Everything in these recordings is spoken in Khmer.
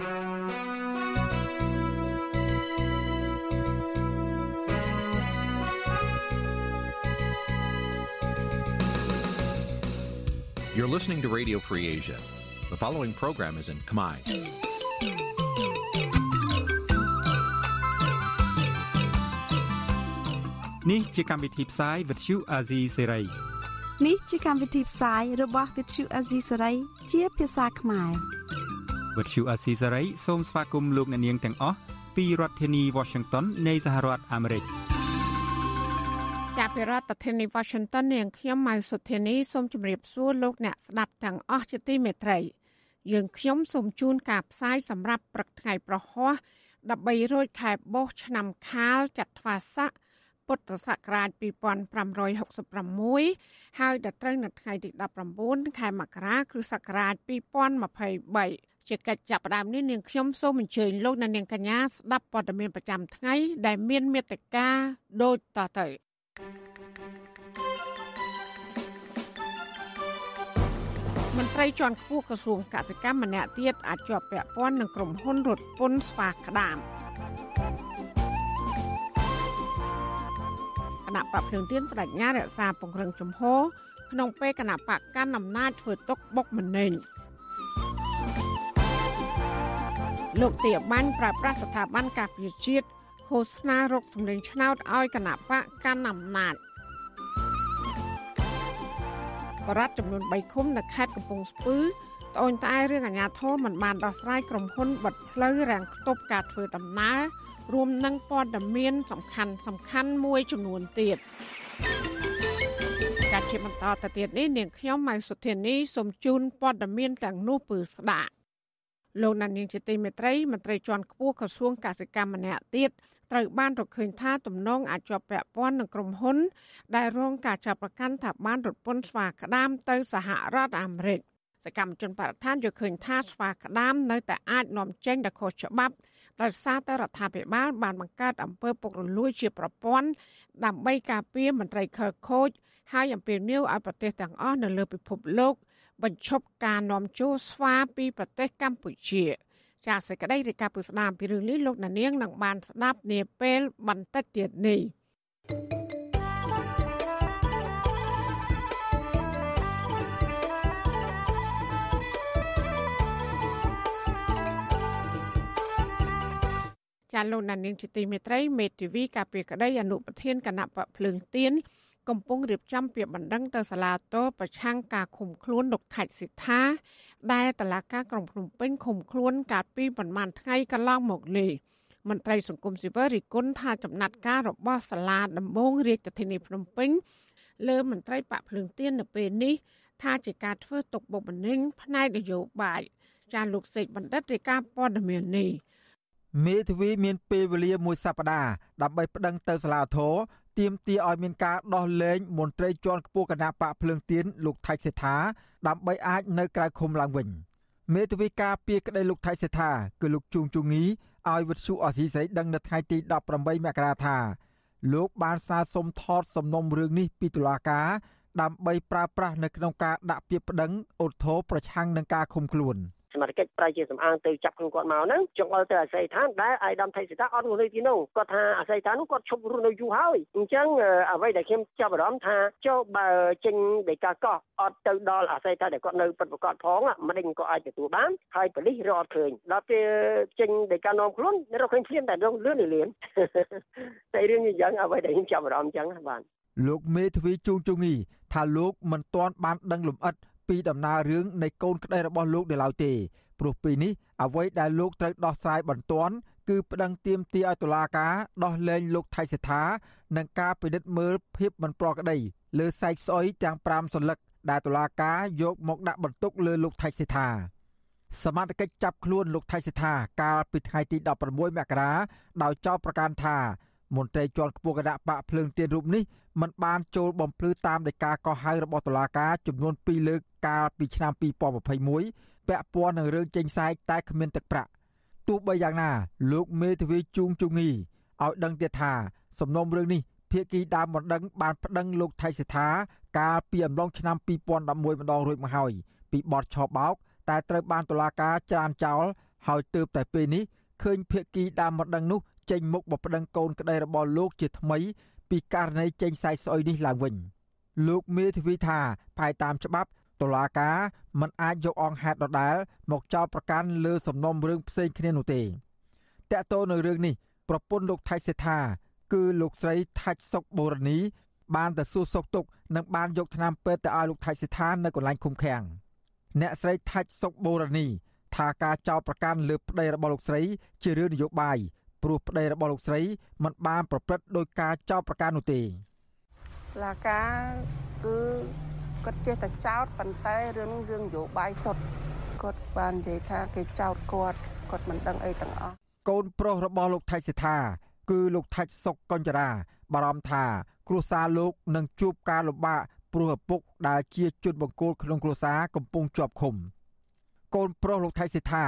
You're listening to Radio Free Asia. The following program is in Khmer. Nǐ chi càm bi tiệp xáy vệt chiu a zì sáy. នេះជាកម្មវិធីផ្សាយរបស់ Vithu Azisari ជាភាសាខ្មែរ វិទ្យុអាស៊ីសេរីសូមស្វាគមន៍លោកអ្នកនាងទាំងអស់ពីរដ្ឋធានី Washington នៃសហរដ្ឋអាមេរិកចាប់ពីរដ្ឋធានី Washington នាងខ្ញុំម៉ៅសុធានីសូមជម្រាបសួរលោកអ្នកស្ដាប់ទាំងអស់ជាទីមេត្រី យើងខ្ញុំសូមជូនការផ្សាយសម្រាប់ព្រឹកថ្ងៃប្រហោះ13រោចខែបោះឆ្នាំខាលចត្វាស័កពុទ្ធសករាជ2566ហើយដល់ត្រូវនៅថ្ងៃទី19ខែមករាគ្រិស្តសករាជ2023 ជាកិច្ចចាប់ផ្ដើមនេះនាងខ្ញុំសូមអញ្ជើញលោកអ្នកនាងកញ្ញាស្ដាប់ព័ត៌មានប្រចាំថ្ងៃដែលមានមេត្តាដូចតទៅមន្ត្រីជាន់ខ្ពស់ក្រសួងកសិកម្មម្នាក់ទៀតអាចជាប់ពាក់ព័ន្ធនឹងក្រុមហ៊ុនរថពន្ធស្វាក្តាមគណៈបកភ្លើងទៀនបដិញ្ញារក្សាពង្រឹងជំហរក្នុងពេលគណៈបកកាន់អំណាចធ្វើទុកបុកម្នេញ លោកទាបាញ់ប្រើប្រាស់ស្ថាប័នការពារជាតិឃោសនារកសម្លេងឆ្នោតឲ្យគណៈបកកាន់អំណាចបរដ្ឋចំនួន3ឃុំនៅខេត្តកំពង់ស្ពឺត្អូញត្អែរឿងអាញាធរមិនបានដោះស្រាយក្រុមហ៊ុនបិទផ្លូវរាំងខ្ទប់ការធ្វើដំណើររួមនឹងព័ត៌មានសំខាន់សំខាន់មួយចំនួនទៀតការជាបន្តទៅទៀតនេះនាងខ្ញុំម៉ៃសុធានីសូមជូនព័ត៌មានទាំងនោះពឺស្ដាប់ លោកណានៀងជាទីមេត្រីមន្ត្រីជាន់ខ្ពស់ក្រសួងកសិកម្មម្នាក់ទៀតត្រូវបានរកឃើញថាទំនងអាចជាប់ពាក់ព័ន្ធនឹងក្រុមហ៊ុន ដែលរងការចាប់ប្រកាន់ថាបានរត់ពន្ធស្វាក្តាមទៅសហរដ្ឋអាមេរិកសកម្មជនបរិស្ថានយល់ឃើញថាស្វាក្តាមនៅតែអាចនាំចេញដល់ខុសច្បាប់ដោយសារតែរដ្ឋាភិបាលបានបង្កើតអំពើពុករលួយជាប្រព័ន្ធដើម្បីការពារមន្ត្រីខិលខូចហើយអំពាវនាវឲ្យប្រទេសទាំងអស់នៅលើពិភពលោក បញ្ឈប់ការនាំចូលស្វាពីប្រទេសកម្ពុជាចាសសេចក្តីរាយការណ៍ពីស្ដាមពីរឿងនេះលោកណានៀងនឹងបានស្ដាប់នាពេលបន្តិចទៀតនេះ thank you ចាលោកណានៀងជាទីមេត្រីមេធាវីការពីក្តីអនុប្រធានគណៈបកភ្លើងទៀន កំពុងរៀបចំពាក្យបណ្ដឹងទៅសាលាតោប្រឆាំងការឃុំខ្លួនលោកថាច់សិដ្ឋាដែលតឡាការក្រុងភ្នំពេញឃុំខ្លួនកាលពីប្រមាណថ្ងៃកន្លងមកនេះមន្ត្រីសង្គមស៊ីវិលរិះគន់ថាចំណាត់ការរបស់សាលាដំបងរាជធានីភ្នំពេញលើមន្ត្រីបកភ្លើងទៀននៅពេលនេះថាជាការធ្វើទុកបុកម្នេញផ្នែកនយោបាយចាលោកសេកបណ្ឌិតរាយការណ៍ព័ត៌មាននេះមេធាវីមានពេលវេលាមួយសប្តាហ៍ដើម្បីប្តឹងទៅសាលាធរ ទាមទារឲ្យមានការដោះលែងមន្ត្រីជាន់ខ្ពស់គណៈបកភ្លើងទៀនលោកថៃសេដ្ឋាដើម្បីអាចនៅក្រៅឃុំឡើងវិញមេធាវីការពីក្តីលោកថៃសេដ្ឋាគឺលោកជួងជូងីឲ្យវិទ្យុអសីស្រីដឹងនៅថ្ងៃទី18មករាថាលោកបានសារសុំថតសំណុំរឿងនេះពីតុលាការដើម្បីប្រើប្រាស់នៅក្នុងការដាក់ពាក្យប្តឹងអូតធោប្រឆាំងនឹងការឃុំខ្លួន។ សមត្ថកិច្ចប្រៃជាសំអាងទៅចាប់ខ្លួនគាត់មកហ្នឹងចង់ឲ្យទៅអាស័យដ្ឋានដែលអាយដាមថៃសិតាអត់រស់នៅទីនោះគាត់ថាអាស័យដ្ឋាននោះគាត់ឈប់រស់នៅយូរហើយអញ្ចឹងអ្វីដែលខ្ញុំចាប់អារម្មណ៍ថាចុះបើចេញដីកាកោះអត់ទៅដល់អាស័យដ្ឋានដែលគាត់នៅពិតប្រកបផងមិនដឹងក៏អាចទទួលបានហើយប៉ូលីសរកអត់ឃើញដល់ពេលចេញដីកានាំខ្លួនរកឃើញភ្លាមតែរងលឿនលឿនតែរឿងនេះយ៉ាងអ្វីដែលខ្ញុំចាប់អារម្មណ៍អញ្ចឹងបាទលោកមេធាវីជួងជងីថាលោកមិនទាន់បានដឹងលម្អិត ពីដំណើររឿងនៃកូនក្តីរបស់លោកនៅឡើយទេព្រោះពេលនេះអ្វីដែលលោកត្រូវដោះស្រាយបន្ទាន់គឺប្តឹងទាមទារឲ្យតុលាការដោះលែងលោកថៃសេដ្ឋានិងការពិនិត្យមើលភាពមិនប្រក្រតីលើសាច់ស្អុយទាំង5សន្លឹកដែលតុលាការយកមកដាក់បន្ទុកលើលោកថៃសេដ្ឋាសមត្ថកិច្ចចាប់ខ្លួនលោកថៃសេដ្ឋាកាលពីថ្ងៃទី16មករាដោយចោទប្រកាន់ថា មន្ត្រីជាន់ខ្ពស់គណៈបកភ្លើងទៀនរូបនេះមិនបានចូលបំភ្លឺតាមដីកាកោះហៅរបស់តុលាការចំនួន2លើកកាលពីឆ្នាំ2021ពាក់ព័ន្ធនឹងរឿងចេញសាយតែគ្មានទឹកប្រាក់ទោះបីយ៉ាងណា លោកមេធាវីជួងជងីឲ្យដឹងទៀតថា សំណុំរឿងនេះភាគីដើមបណ្ដឹងបានប្តឹងលោកថៃសិដ្ឋាកាលពីអំឡុងឆ្នាំ2011ម្ដងរួចមកហើយពីបទឆោបោក តែត្រូវបានតុលាការច្រានចោលហើយទើបតែពេលនេះឃើញភៀកគីដើមម្ដងនោះ ចេញមុខបប្តឹងកូនក្តីរបស់លោកជាថ្មី ពីករណីចេញសាយស្អុយនេះឡើងវិញលោកមេធាវីថាផ្អែកតាមច្បាប់តុលាការមិនអាចយកអង្គហេតុដដែលមកចោទប្រកាន់លើសំណុំរឿងផ្សេងគ្នានោះទេតកតទៅនៅរឿងនេះប្រពន្ធលោកថៃសេដ្ឋាគឺលោកស្រីថាច់សុកបូរនី បានទៅសួរសុខទុក្ខនិងបានយកថ្នាំពេទ្យទៅឲ្យលោកថៃសេដ្ឋានៅកន្លែងឃុំឃាំងអ្នកស្រីថាច់សុកបូរនីថាការចោទប្រកាន់លើប្តីរបស់លោកស្រី ជារឿងនយោបាយ ព្រោះប្តីរបស់លោកស្រីមិនបានប្រព្រឹត្តដោយការចោទប្រកាន់នោះទេឡាការគឺគាត់ចេះតែចោតប៉ុន្តែរឿងរឿងនយោបាយសុទ្ធគាត់បាននិយាយថាគេចោតគាត់គាត់មិនដឹងអីទាំងអស់កូនប្រុសរបស់លោកថៃសិដ្ឋាគឺលោកថាច់សុកកញ្ចរាបារម្ភថា គ្រួសារលោកនឹងជួបការលំបាកព្រោះឪពុកដែលជាជនបង្គោលក្នុងគ្រួសារកំពុងជាប់ឃុំកូនប្រុសលោកថៃសិដ្ឋា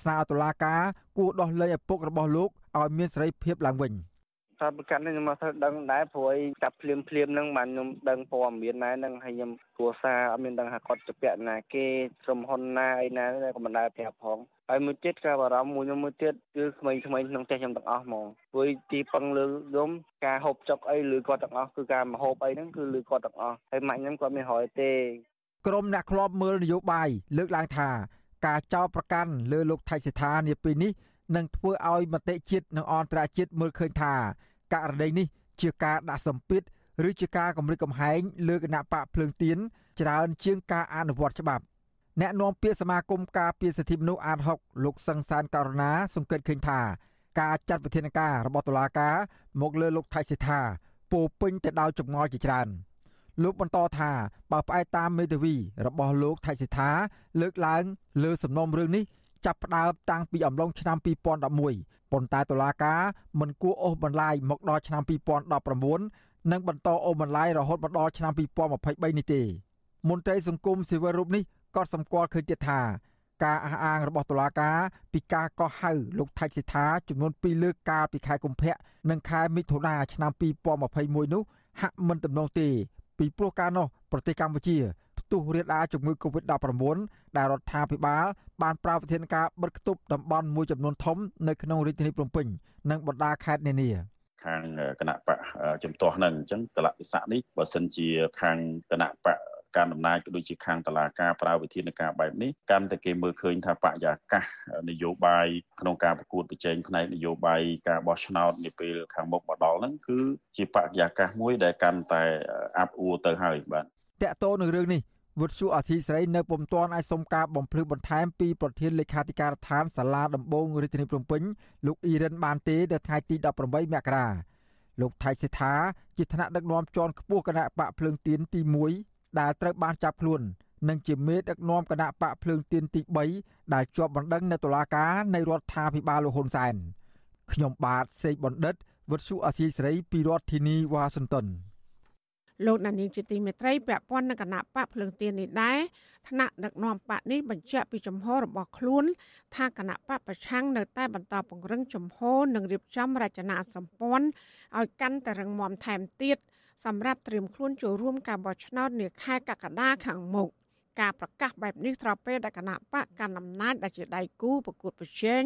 ស្នើតុលាការគួរដោះលែងឪពុករបស់លោក ឲ្យមានសេរីភាពឡើងវិញ។ថាប្រកាសនេះខ្ញុំមកធ្វើដឹងដែរព្រោះអីចាប់ភ្លាមភ្លាមហ្នឹងបានខ្ញុំដឹងព័ត៌មានដែរហ្នឹងហើយខ្ញុំគ្រួសារអត់មានដឹងថាគាត់ជាពាក់ណាគេក្រុមហ៊ុនណាអីណាក៏មិនដែរប្រាប់ផងហើយមួយទៀតក៏បារម្ភមួយខ្ញុំមួយទៀតគឺក្មេងៗក្នុងផ្ទះខ្ញុំទាំងអស់ហ្មងព្រោះទីពឹងលើខ្ញុំការហូបចុកអីឬគាត់ទាំងអស់គឺការមកហូបអីហ្នឹងគឺលើគាត់ទាំងអស់ហើយម៉ាក់ខ្ញុំគាត់មានរយទេក្រុមអ្នកធ្លាប់មើលនយោបាយលើកឡើងថា ការចោទប្រកាន់លើលោកថៃសិដ្ឋានាពេលនេះ នឹងធ្វើឲ្យមតិជាតិនិងអន្តរជាតិមើលឃើញថាករណីនេះជាការដាក់សម្ពាធឬជាការគម្រិតកំហែងលើគណៈបកភ្លើងទៀនច្រើនជាងការអនុវត្តច្បាប់អ្នកនាំពាក្យសមាគមការពារសិទ្ធិមនុស្សអាត6លោកសង្សានករណាសង្កេតឃើញថាការចាត់វិធានការរបស់តុលាការមកលើលោកថៃសិដ្ឋាពោពេញទៅដោយចម្ងល់ជាច្រើនលោកបន្តថាបើផ្អែកតាមមេធាវីរបស់លោកថៃសិដ្ឋាលើកឡើងលើសំណុំរឿងនេះ ចាប់ផ្ដើមតាំងពីអំឡុងឆ្នាំ2011ប៉ុន្តែតុលាការមិនគួរអូសបន្លាយមកដល់ឆ្នាំ2019និងបន្តអូសបន្លាយរហូតមកដល់ឆ្នាំ2023នេះទេមន្ត្រីសង្គមស៊ីវិលរូបនេះក៏សម្គាល់ឃើញទៀតថាការអះអាងរបស់តុលាការពីការកោះហៅលោកថៃសិដ្ឋាចំនួន2លើកកាលពីខែកុម្ភៈនិងខែមិថុនាឆ្នាំ2021នោះហាក់មិនទំនងទេពីព្រោះកាលនោះប្រទេសកម្ពុជា ផ្ទុះរាលដាលជំងឺ Covid-19 ដែលរដ្ឋាភិបាលបានប្រើវិធានការបិទគប់តំបន់មួយចំនួនធំនៅក្នុងរាជធានីភ្នំពេញនិងបណ្ដាខេត្តនានាខាងគណៈបកជំទាស់ហ្នឹងអញ្ចឹងតលវិស័កនេះបើសិនជាខាងគណៈបកការដំណើរក៏ដូចជាខាងតឡាការប្រើវិធានការបែបនេះកាន់តែគេមើលឃើញថាបរិយាកាសនយោបាយក្នុងការប្រកួតប្រជែងផ្នែកនយោបាយការបោះឆ្នោតនាពេលខាងមុខមកដល់ហ្នឹងគឺជាបរិយាកាសមួយដែលកាន់តែអាប់អួរទៅហើយបាទតកតោនឹងរឿងនេះ វិទ្យុអសីស្រីនៅពុំទាន់អាចសុំការបំភ្លឺបន្ថែមពីប្រធានលេខាធិការដ្ឋានសាលាដំបងរាជធានីភ្នំពេញលោកអ៊ីរិនបានទេនៅថ្ងៃទី18មករាលោកថៃសេដ្ឋាជាថ្នាក់ដឹកនាំជាន់ខ្ពស់គណៈបកភ្លើងទៀនទី1ដែលត្រូវបានចាប់ខ្លួននិងជាមេដឹកនាំគណៈបកភ្លើងទៀនទី3ដែលជាប់បណ្ដឹងនៅតុលាការនៃរដ្ឋាភិបាលលោកហ៊ុនសែនខ្ញុំបាទសេកបណ្ឌិតវិទ្យុអសីស្រីពីរដ្ឋធានីវ៉ាស៊ីនតោន លោកណានីងជាទីមេត្រីពាក់ព័ន្ធនឹងគណៈបកភ្លើងទៀននេះដែរថ្នាក់ដឹកនាំបកនេះបញ្ជាក់ពីចំហរបស់ខ្លួន ថាគណៈបកប្រឆាំងនៅតែបន្តពង្រឹងចំហនិងរៀបចំរចនាសម្ព័ន្ធឲ្យកាន់តែរឹងមាំថែមទៀតសម្រាប់ត្រៀមខ្លួនចូលរួមការបោះឆ្នោតនាខែកក្កដាខាងមុខការប្រកាសបែបនេះស្របពេលដែលគណៈបកកណ្ដាលអំណាចដែលជាដៃគូប្រកួតប្រជែង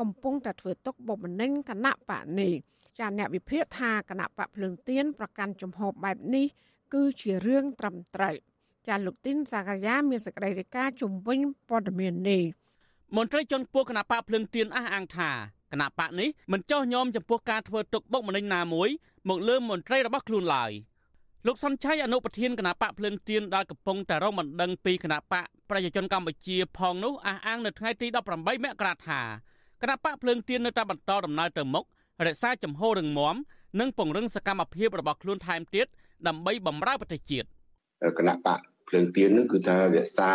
កំពុងតែធ្វើទុកបុកម្នេញគណៈបកនេះ ចាអ្នកវិភាគថាគណៈបកភ្លើងទៀនប្រកាន់ជំហរបែបនេះ គឺជារឿងត្រឹមត្រូវចាលោកទីនសាករាមានសេចក្តីរាយការណ៍ជំវិញព័ត៌មាននេះមន្ត្រីជាន់ខ្ពស់គណៈបកភ្លើងទៀនអះអាងថាគណៈបកនេះមិនចោះញោមចំពោះការធ្វើទុកបុកម្នេញណាមួយមកលើមន្ត្រីរបស់ខ្លួនឡើយលោកសុនឆៃអនុប្រធានគណៈបកភ្លើងទៀនដែលកំពុងតែរងបណ្ដឹងពីគណៈបកប្រជាជនកម្ពុជាផងនោះអះអាងនៅថ្ងៃទី18មករាថាគណៈបកភ្លើងទៀននៅតែបន្តដំណើរទៅមុខ រក្សាចំហររឹងមាំនិងពង្រឹងសកម្មភាពរបស់ខ្លួនថែមទៀតដើម្បីបម្រើប្រទេសជាតិគណៈបកភ្លើងទៀននឹងគឺថារក្សា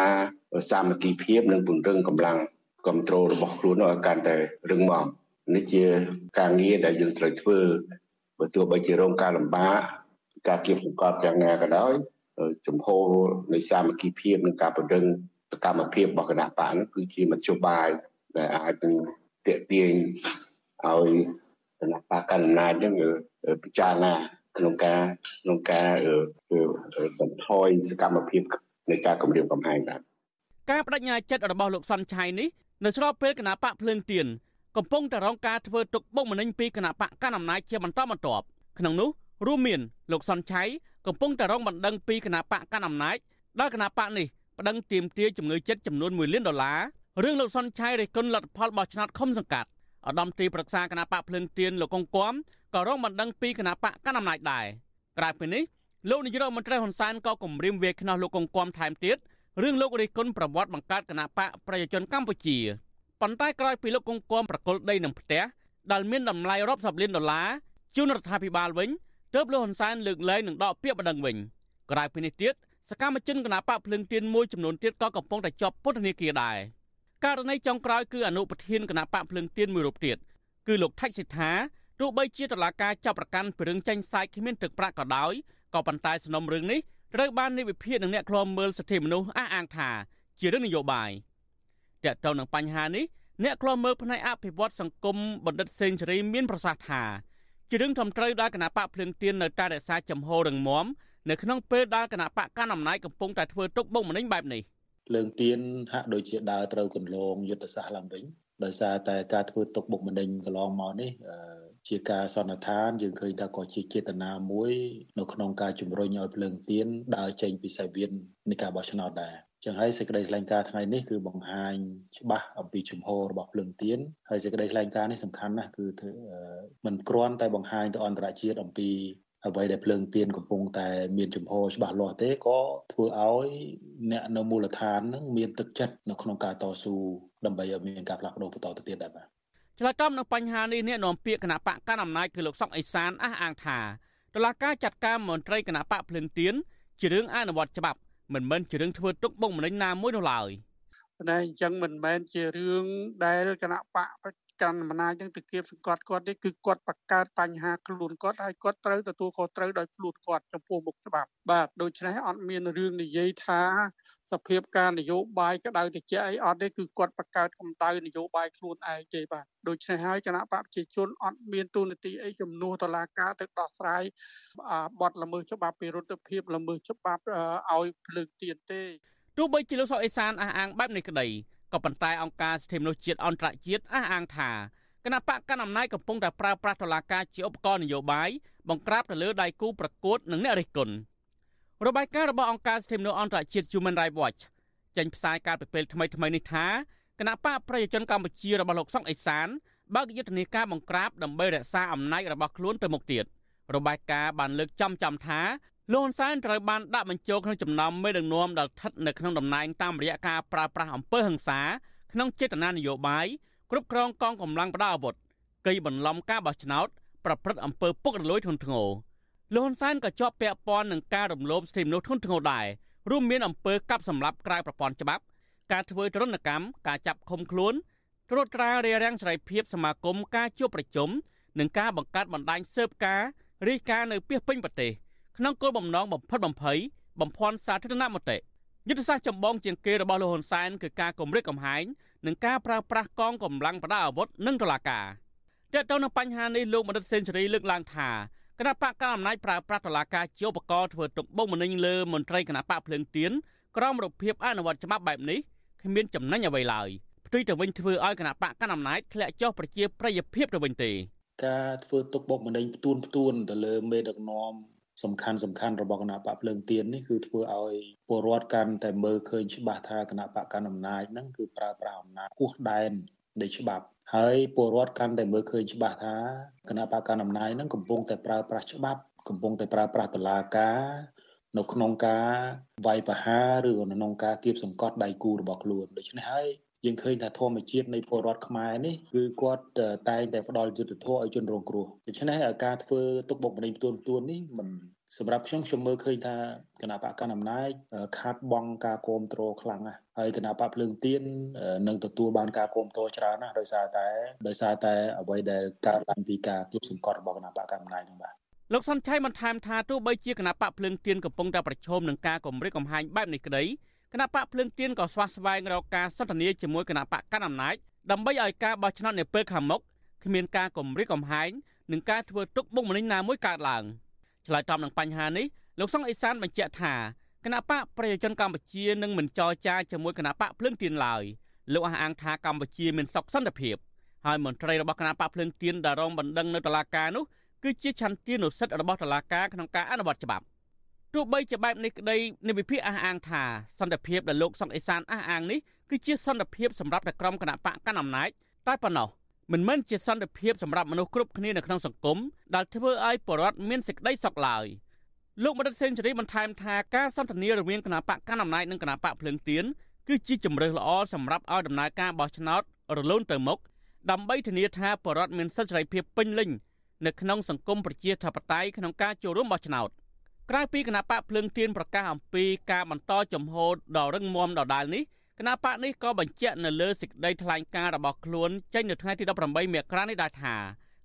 សាមគ្គីភាពនិងពង្រឹងកម្លាំងគ្រប់គ្រងរបស់ខ្លួនឲ្យកាន់តែរឹងមាំនេះជាការងារដែលយើងត្រូវធ្វើបើទោះបីជារងការលំបាកការគៀបសង្កត់យ៉ាងណាក៏ដោយចំហនៃសាមគ្គីភាពនិងការពង្រឹងសកម្មភាពរបស់គណៈបកនោះគឺជាមធ្យោបាយដែលអាចនឹងតេទៀងឲ្យ គណៈបកកណ្ដាលនឹងពិចារណាក្នុងការក្នុងការបន្ថយសកម្មភាពនៃការគម្រាមកំហែងបាទការបដិញ្ញាចិត្តរបស់លោកសុនឆៃនេះនៅស្របពេលគណៈបកភ្លើងទៀនកំពុងតែរងការធ្វើទុកបុកម្នេញពីគណៈបកកណ្ដាលអំណាចជាបន្តបន្ទាប់ក្នុងនោះរួមមានលោកសុនឆៃកំពុងតែរងបណ្ដឹងពីគណៈបកកណ្ដាលអំណាចដល់គណៈបកនេះប្តឹងទាមទារជំងឺចិត្តចំនួន1លានដុល្លាររឿងលោកសុនឆៃរិះគន់លទ្ធផលបោះឆ្នោតឃុំសង្កាត់ ឧត្តមទីប្រឹក្សាគណៈបកភ្លើងទៀនលោកកុងគំក៏រងបណ្ដឹងពីគណៈបកកណ្ដាលអំណាចដែរក្រៅពីនេះលោកនាយរដ្ឋមន្ត្រីហ៊ុនសែនក៏គម្រាមវាយខ្នោះលោកកុងគំថែមទៀតរឿងលោករិះគន់ប្រវត្តិបង្កើតគណៈបកប្រជាជនកម្ពុជាប៉ុន្តែក្រោយពីលោកកុងគំប្រកុលដីនឹងផ្ទះដែលមានតម្លៃរាប់សិបលានដុល្លារជូនរដ្ឋាភិបាលវិញទើបលោកហ៊ុនសែនលើកលែងនឹងដកពាក្យបណ្ដឹងវិញក្រៅពីនេះទៀតសកម្មជនគណបកភ្លឹងទៀនមួយចំនួនទៀតក៏កំពុងតែជាប់ពន្ធនាគារដែរ ករណីចុងក្រោយគឺអនុប្រធានគណបកភ្លឹងទៀនមួយរូបទៀតគឺលោកថៃសិដ្ឋាទោះបីជាតឡាការចាប់ប្រកាន់ពីរឿងចាញ់សាយគ្មានទឹកប្រាក់ក៏ដោយក៏ប៉ុន្តែសំណុំរឿងនេះត្រូវបាននៃវិភាគនឹងអ្នកឃ្លាំមើលសិទ្ធិមនុស្សអះអាងថាជារឿងនយោបាយតើតើនឹងបញ្ហានេះអ្នកឃ្លាំមើលផ្នែកអភិវឌ្ឍសង្គមបណ្ឌិតសេងសេរីមានប្រសាសន៍ថាជារឿងធំត្រូវដែលគណៈបកភ្លឹងទៀននៅតែរក្សាចំហររឹងមាំនៅក្នុងពេលដែលគណៈបកកណ្ដាលអំណាចកំពុងតែធ្វើទុកបុកម្នេញបែបនេះ លើងទៀនហាក់ដូចជាដើរត្រូវគន្លងយុទ្ធសាស្ត្រឡើងវិញដោយសារតែការធ្វើទុកបុកម្នេញកន្លងមកនេះជាការសន្និដ្ឋានយើងឃើញថាក៏ជាចេតនាមួយនៅក្នុងការជំរុញឲ្យភ្លើងទៀនដើរចេញពីសាយវៀននៃការបោះឆ្នោតដែរចឹងហើយសេចក្តីថ្លែងការណ៍ថ្ងៃនេះគឺបង្ហាញច្បាស់អំពីជំហររបស់ភ្លើងទៀនហើយសេចក្តីថ្លែងការណ៍នេះសំខាន់ណាស់គឺមិនគ្រាន់តែបង្ហាញទៅអន្តរជាតិអំពី អ្វីដែលភ្លើងទៀនកំពុងតែមានចំហច្បាស់លាស់ទេក៏ធ្វើឲ្យអ្នកនៅមូលដ្ឋាននឹងមានទឹកចិត្តនៅក្នុងការតស៊ូដើម្បីឲ្យមានការផ្លាស់ប្ដូរបន្តទៅទៀតដែរបាទឆ្លើយតបនឹងបញ្ហានេះអ្នកនាំពាក្យគណៈបកកណ្ដាលអំណាចគឺលោកសុកអេសានអះអាងថាតឡាការចាត់ការមន្ត្រីគណៈបកភ្លឹងទៀនជារឿងអនុវត្តច្បាប់មិនមែនជារឿងធ្វើទុកបុកម្នេញណាមួយនោះឡើយតែអញ្ចឹងមិនមែនជារឿងដែលគណៈបក កាន់អំណាចនឹងទៅគៀបសង្កត់គាត់នេះគឺគាត់បង្កើតបញ្ហាខ្លួនគាត់ហើយគាត់ត្រូវទទួលខុសត្រូវដោយខ្លួនគាត់ចំពោះមុខច្បាប់បាទដូច្នេះអត់មានរឿងនិយាយថាសភាពការនយោបាយក្តៅតិចអីអត់ទេគឺគាត់បង្កើតកម្ដៅនយោបាយខ្លួនឯងទេបាទដូច្នេះហើយគណៈបព្វជិជនអត់មានទូនាទីអីជំនួសតឡាការទៅដោះស្រាយបទល្មើសច្បាប់ពីរដ្ឋភាពល្មើសច្បាប់ឲ្យភ្លើងទៀនទេទោះបីជាលោកសុកអេសានអះអាងបែបនេះក្តី ក៏ប៉ុន្តែអង្គការសិទ្ធិមនុស្សជាតិអន្តរជាតិអះអាងថាគណៈបកកណ្ដាលអំណាចកំពុងតែប្រើប្រាស់តុលាការជាឧបករណ៍នយោបាយបង្ក្រាបទៅលើដៃគូប្រកួតនិងអ្នករិះគន់របាយការណ៍របស់អង្គការសិទ្ធិមនុស្សអន្តរជាតិ Human Rights Watch ចេញផ្សាយកាលពីពេលថ្មីថ្មីនេះថាគណៈបកប្រជាជនកម្ពុជារបស់លោកសុកអេសានបើកយុទ្ធនាការបង្ក្រាបដើម្បីរក្សាអំណាចរបស់ខ្លួនទៅមុខទៀតរបាយការណ៍បានលើកចំចំថា លោកហ៊ុនសែនត្រូវបានដាក់បញ្ចូលក្នុងចំណោមមេដឹកនាំដែលស្ថិតនៅក្នុងតំណែងតាមរយៈការប្រើប្រាស់អំពើហិង្សាក្នុងចេតនានយោបាយគ្រប់គ្រងកងកម្លាំងប្រដាប់អាវុធកៃបន្លំការបោះឆ្នោតប្រព្រឹត្តអំពើពុករលួយធ្ងន់ធ្ងរលោកហ៊ុនសែនក៏ជាប់ពាក់ព័ន្ធនឹងការរំលោភសិទ្ធិមនុស្សធ្ងន់ធ្ងរដែររួមមានអំពើកាប់សម្លាប់ក្រៅប្រព័ន្ធច្បាប់ ការធ្វើទរណកម្មការចាប់ឃុំខ្លួនត្រួតត្រារារាំងសេរីភាពសមាគមការជួបប្រជុំនិងការបង្កើតបណ្ដាញស៊ើបការរាយការណ៍នៅពីពេញប្រទេស ក្នុងគោលបំណងបំផិតបំភ័យបំភាន់សាធារណមតិយុទ្ធសាស្ត្រចម្បងជាងគេរបស់លោកហ៊ុនសែនគឺការគម្រិតកំហែងនិងការប្រើប្រាស់កងកម្លាំងប្រដាប់អាវុធនិងតុលាការទាក់ទងនឹងបញ្ហានេះលោកបណ្ឌិតសេនស៊ូរីលើកឡើងថាគណៈបកកណ្ដាលអំណាចប្រើប្រាស់តុលាការជាឧបករណ៍ធ្វើទុកបុកម្នេញលើមន្ត្រីគណៈបកភ្លើងទៀនក្រោមរបៀបអនុវត្តច្បាប់បែបនេះគ្មានចំណេញអ្វីឡើយផ្ទុយទៅវិញធ្វើឲ្យគណៈបកកណ្ដាលអំណាចធ្លាក់ចុះប្រជាប្រិយភាពទៅវិញទេការធ្វើទុកបុកម្នេញផ្ទួនផ្ទួនទៅលើមេដឹកនាំ សំខាន់សំខាន់របស់គណៈបកភ្លើងទៀននេះគឺធ្វើឲ្យពលរដ្ឋកាន់តែមើលឃើញច្បាស់ថាគណៈបកកណ្ដាលអំណាចហ្នឹងគឺប្រើប្រាស់អំណាចហួសដែននៃច្បាប់ហើយពលរដ្ឋកាន់តែមើលឃើញច្បាស់ថាគណៈបកកណ្ដាលអំណាចហ្នឹងកំពុងតែប្រើប្រាស់ច្បាប់កំពុងតែប្រើប្រាស់តឡាការនៅក្នុងការវាយប្រហារឬក៏ក្នុងការគៀបសង្កត់ដៃគូរបស់ខ្លួនដូច្នេះហើយ យើងឃើញថាធម្មជាតិនៃពលរដ្ឋខ្មែរនេះគឺគាត់តែងតែផ្ដល់យុទ្ធធម៌ឲ្យជនរងគ្រោះដូច្នេះការធ្វើទុកបុកម្នេញផ្ទួនផ្ទួននេះមិនសម្រាប់ខ្ញុំខ្ញុំមើលឃើញថាគណៈបកកណ្ដាលអំណាចខាត់បងការគ្រប់គ្រងខ្លាំងណាស់ហើយគណៈបកភ្លើងទៀននឹងទទួលបានការគ្រប់គ្រងច្រើនណាស់ដោយសារតែដោយសារតែអ្វីដែលកើតឡើងពីការគៀបសង្កត់របស់គណៈបកកណ្ដាលអំណាចហ្នឹងបាទលោកសុនឆៃបានថែមថាទោះបីជាគណៈបកភ្លើងទៀនកំពុងតែប្រឈមនឹងការគម្រិតកំហែងបែបនេះក្តី គណៈបកភ្លើងទៀនក៏ស្វាស្វែងរកការសន្ទនាជាមួយគណៈបកកណ្ដាលអំណាចដើម្បីឲ្យការបោះឆ្នោតនៅពេលខាងមុខគ្មានការគម្រិតកំហែងនិងការធ្វើទុកបុកម្នេញណាមួយកើតឡើងឆ្លើយតបនឹងបញ្ហានេះលោកសុងអេសានបញ្ជាក់ថាគណៈបកប្រជាជនកម្ពុជានឹងមិនចរចាជាមួយគណៈបកភ្លើងទៀនឡើយលោកអះអាងថាកម្ពុជាមានសុខសន្តិភាពហើយមន្ត្រីរបស់គណៈបកភ្លើងទៀនដែលរងបណ្ដឹងនៅតុលាការនោះគឺជាឆន្ទានុសិទ្ធិរបស់តុលាការក្នុងការអនុវត្តច្បាប់ ទោះបីជាបែបនេះក្តីនិវិភាកអះអាងថាសន្តិភាពដែលលោកសុកអេសានអះអាងនេះគឺជាសន្តិភាពសម្រាប់តែក្រុមគណៈបកកណ្ដាលអំណាចតែប៉ុណ្ណោះមិនមែនជាសន្តិភាពសម្រាប់មនុស្សគ្រប់គ្នានៅក្នុងសង្គមដែលធ្វើឲ្យប្រជាពលរដ្ឋមានសេចក្តីសុខឡើយលោកមរិតសេនស៊ូរីបន្ថែមថាការសន្ទនារវាងគណៈបកកណ្ដាលអំណាចនិងគណៈបកភ្លើងទៀនគឺជាជំរើសល្អសម្រាប់ឲ្យដំណើរការបោះឆ្នោតរលូនទៅមុខដើម្បីធានាថាប្រជាពលរដ្ឋមានសិទ្ធិសេរីភាពពេញលេញនៅក្នុងសង្គមប្រជាធិបតេយ្យក្នុងការចូលរួមបោះឆ្នោត ក្រៅពីគណៈបកភ្លើងទៀនប្រកាសអំពីការបន្តចំហដ៏រឹងមាំដដែលនេះគណៈបកនេះក៏បញ្ជាក់នៅលើសេចក្តីថ្លែងការណ៍របស់ខ្លួនចេញនៅថ្ងៃទី18មករានេះដែរថា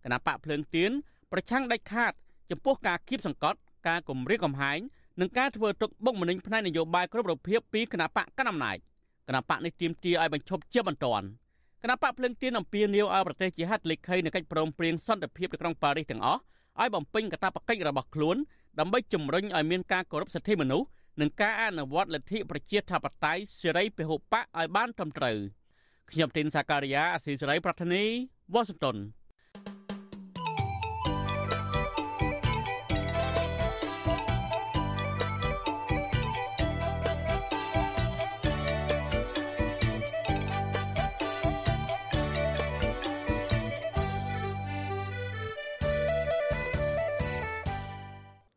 គណៈបកភ្លើងទៀនប្រឆាំងដាច់ខាត ចំពោះការគៀបសង្កត់ការគំរាមកំហែងនិងការធ្វើទុកបុកម្នេញផ្នែកនយោបាយគ្រប់រូបភាពពីគណៈបកកណ្ដាលអំណាចគណៈបកនេះទាមទារឲ្យបញ្ឈប់ជាបន្ទាន់គណៈបកភ្លឹងទៀនអំពាវនាវឲ្យប្រទេសជាហត្ថលេខីនៃកិច្ចព្រមព្រៀងសន្តិភាពនៅក្នុងប៉ារីសទាំងអស់ឲ្យបំពេញកាតព្វកិច្ចរបស់ខ្លួន ដើម្បីជំរុញឲ្យមានការគោរពសិទ្ធិមនុស្សនិងការអនុវត្តលទ្ធិប្រជាធិបតេយ្យសេរីពហុបកឲ្យបានត្រឹមត្រូវខ្ញុំទីនសាការីយ៉ាអស៊ីសេរីប្រធានីវ៉ាស៊ីនតោន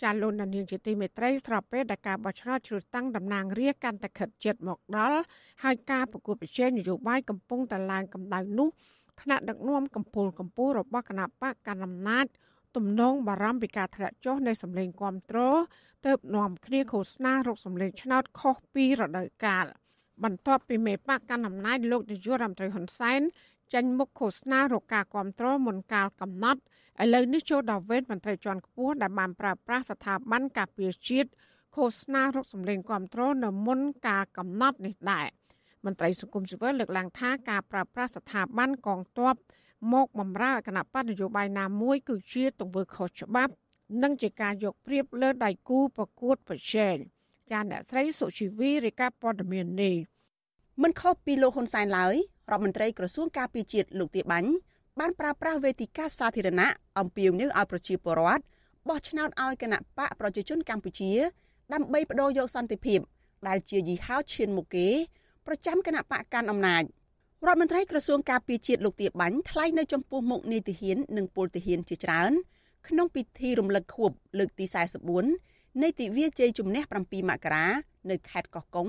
ចាលោកនាងជាទីមេត្រីស្របពេលដែលការបោះឆ្នោតជ្រើសតាំងតំណាងរាស្ត្រកាន់តែខិតជិតមកដល់ហើយការប្រគល់ប្រជែងនយោបាយកំពុងតែឡើងកម្ដៅនោះថ្នាក់ដឹកនាំកម្ពុជាកម្ពុជារបស់គណៈបកកណ្ដាលអំណាចទំនងបារម្ភពីការធ្លាក់ចុះនៃសម្លេងគាំទ្រទៅនាំគ្នាឃោសនារកសម្លេងឆ្នោតខុសពីរដូវកាលបន្ទាប់ពីមេបកកណ្ដាលអំណាចលោកនាយករដ្ឋមន្ត្រីហ៊ុនសែន ចេញមុខឃោសនារកការគាំទ្រមុនកាលកំណត់ឥឡូវនេះចូលដល់វេនមន្ត្រីជាន់ខ្ពស់ដែលបានប្រើប្រាស់ស្ថាប័នការពារជាតិឃោសនារកសម្លេងគ្រប់គ្រងនៅមុនការកំណត់នេះដែរមន្ត្រីសង្គមស៊ីវិលលើកឡើងថាការប្រើប្រាស់ស្ថាប័នកងទ័ពមកបំរើគណៈបកនយោបាយណាមួយគឺជាទង្វើខុសច្បាប់ និងជាការយកព្រៀបលើដៃគូប្រកួតប្រជែងចាអ្នកស្រីសុជីវីរាយការណ៍ព័ត៌មាននេះមិនខុសពីលោកហ៊ុនសែនឡើយ រដ្ឋមន្ត្រីក្រសួងការពារជាតិលោកទាបាញ់បានប្រើប្រាស់វេទិកាសាធារណៈអំពាវនាវឲ្យប្រជាពលរដ្ឋបោះឆ្នោតឲ្យគណៈបកប្រជាជនកម្ពុជា ដើម្បីបដូរយកសន្តិភាព ដែលជាយីហោឈានមុខគេប្រចាំគណៈបកកាន់អំណាចរដ្ឋមន្ត្រីក្រសួងការពារជាតិលោកទាបាញ់ថ្លែងនៅចំពោះមុខនីតិហ៊ាននិងពលទាហានជាច្រើន ក្នុងពិធីរំលឹកខួបលើកទី44នៃទិវាជ័យជំនះ7មករានៅខេត្តកោះកុង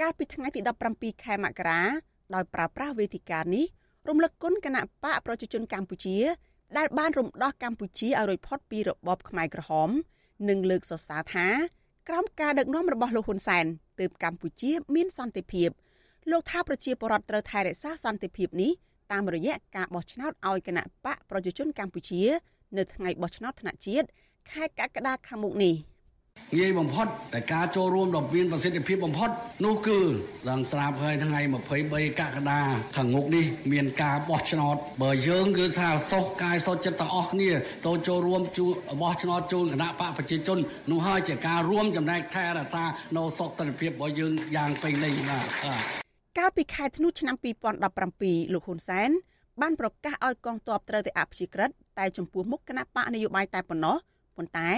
កាលពីថ្ងៃទី17ខែមករា ដោយប្រើប្រាស់វេទិកានេះរំលឹកគុណគណៈបកប្រជាជនកម្ពុជា ដែលបានរំដោះកម្ពុជាឲ្យរួចផុតពីរបបខ្មែរក្រហម និងលើកសរសើរថាក្រោមការដឹកនាំរបស់លោកហ៊ុនសែនទើបកម្ពុជាមានសន្តិភាពលោកថាប្រជាពលរដ្ឋត្រូវថែរក្សាសន្តិភាពនេះតាមរយៈការបោះឆ្នោតឲ្យគណៈបកប្រជាជនកម្ពុជា នៅថ្ងៃបោះឆ្នោតថ្នាក់ជាតិខែកក្កដាខាងមុខនេះ។ ងាយបំផុតតែការចូលរួមដ៏មានប្រសិទ្ធភាពបំផុតនោះគឺឡើងស្រាប់ហើយថ្ងៃ23កក្កដាខាងមុខនេះមានការបោះឆ្នោតបើយើងគឺថាសុខកាយសុខចិត្តទាំងអស់គ្នាទៅចូលរួមជួបោះឆ្នោតជូនគណៈបកប្រជាជននោះហើយជាការរួមចំណែកថែរក្សានៅសុខតិភាពរបស់យើងយ៉ាងពេញលេញបាទកាលពីខែធ្នូឆ្នាំ2017លោកហ៊ុនសែនបានប្រកាសឲ្យកងទ័ពត្រូវតែអព្យាក្រឹតតែចំពោះមុខគណៈបកនយោបាយតែប៉ុណ្ណោះប៉ុន្តែ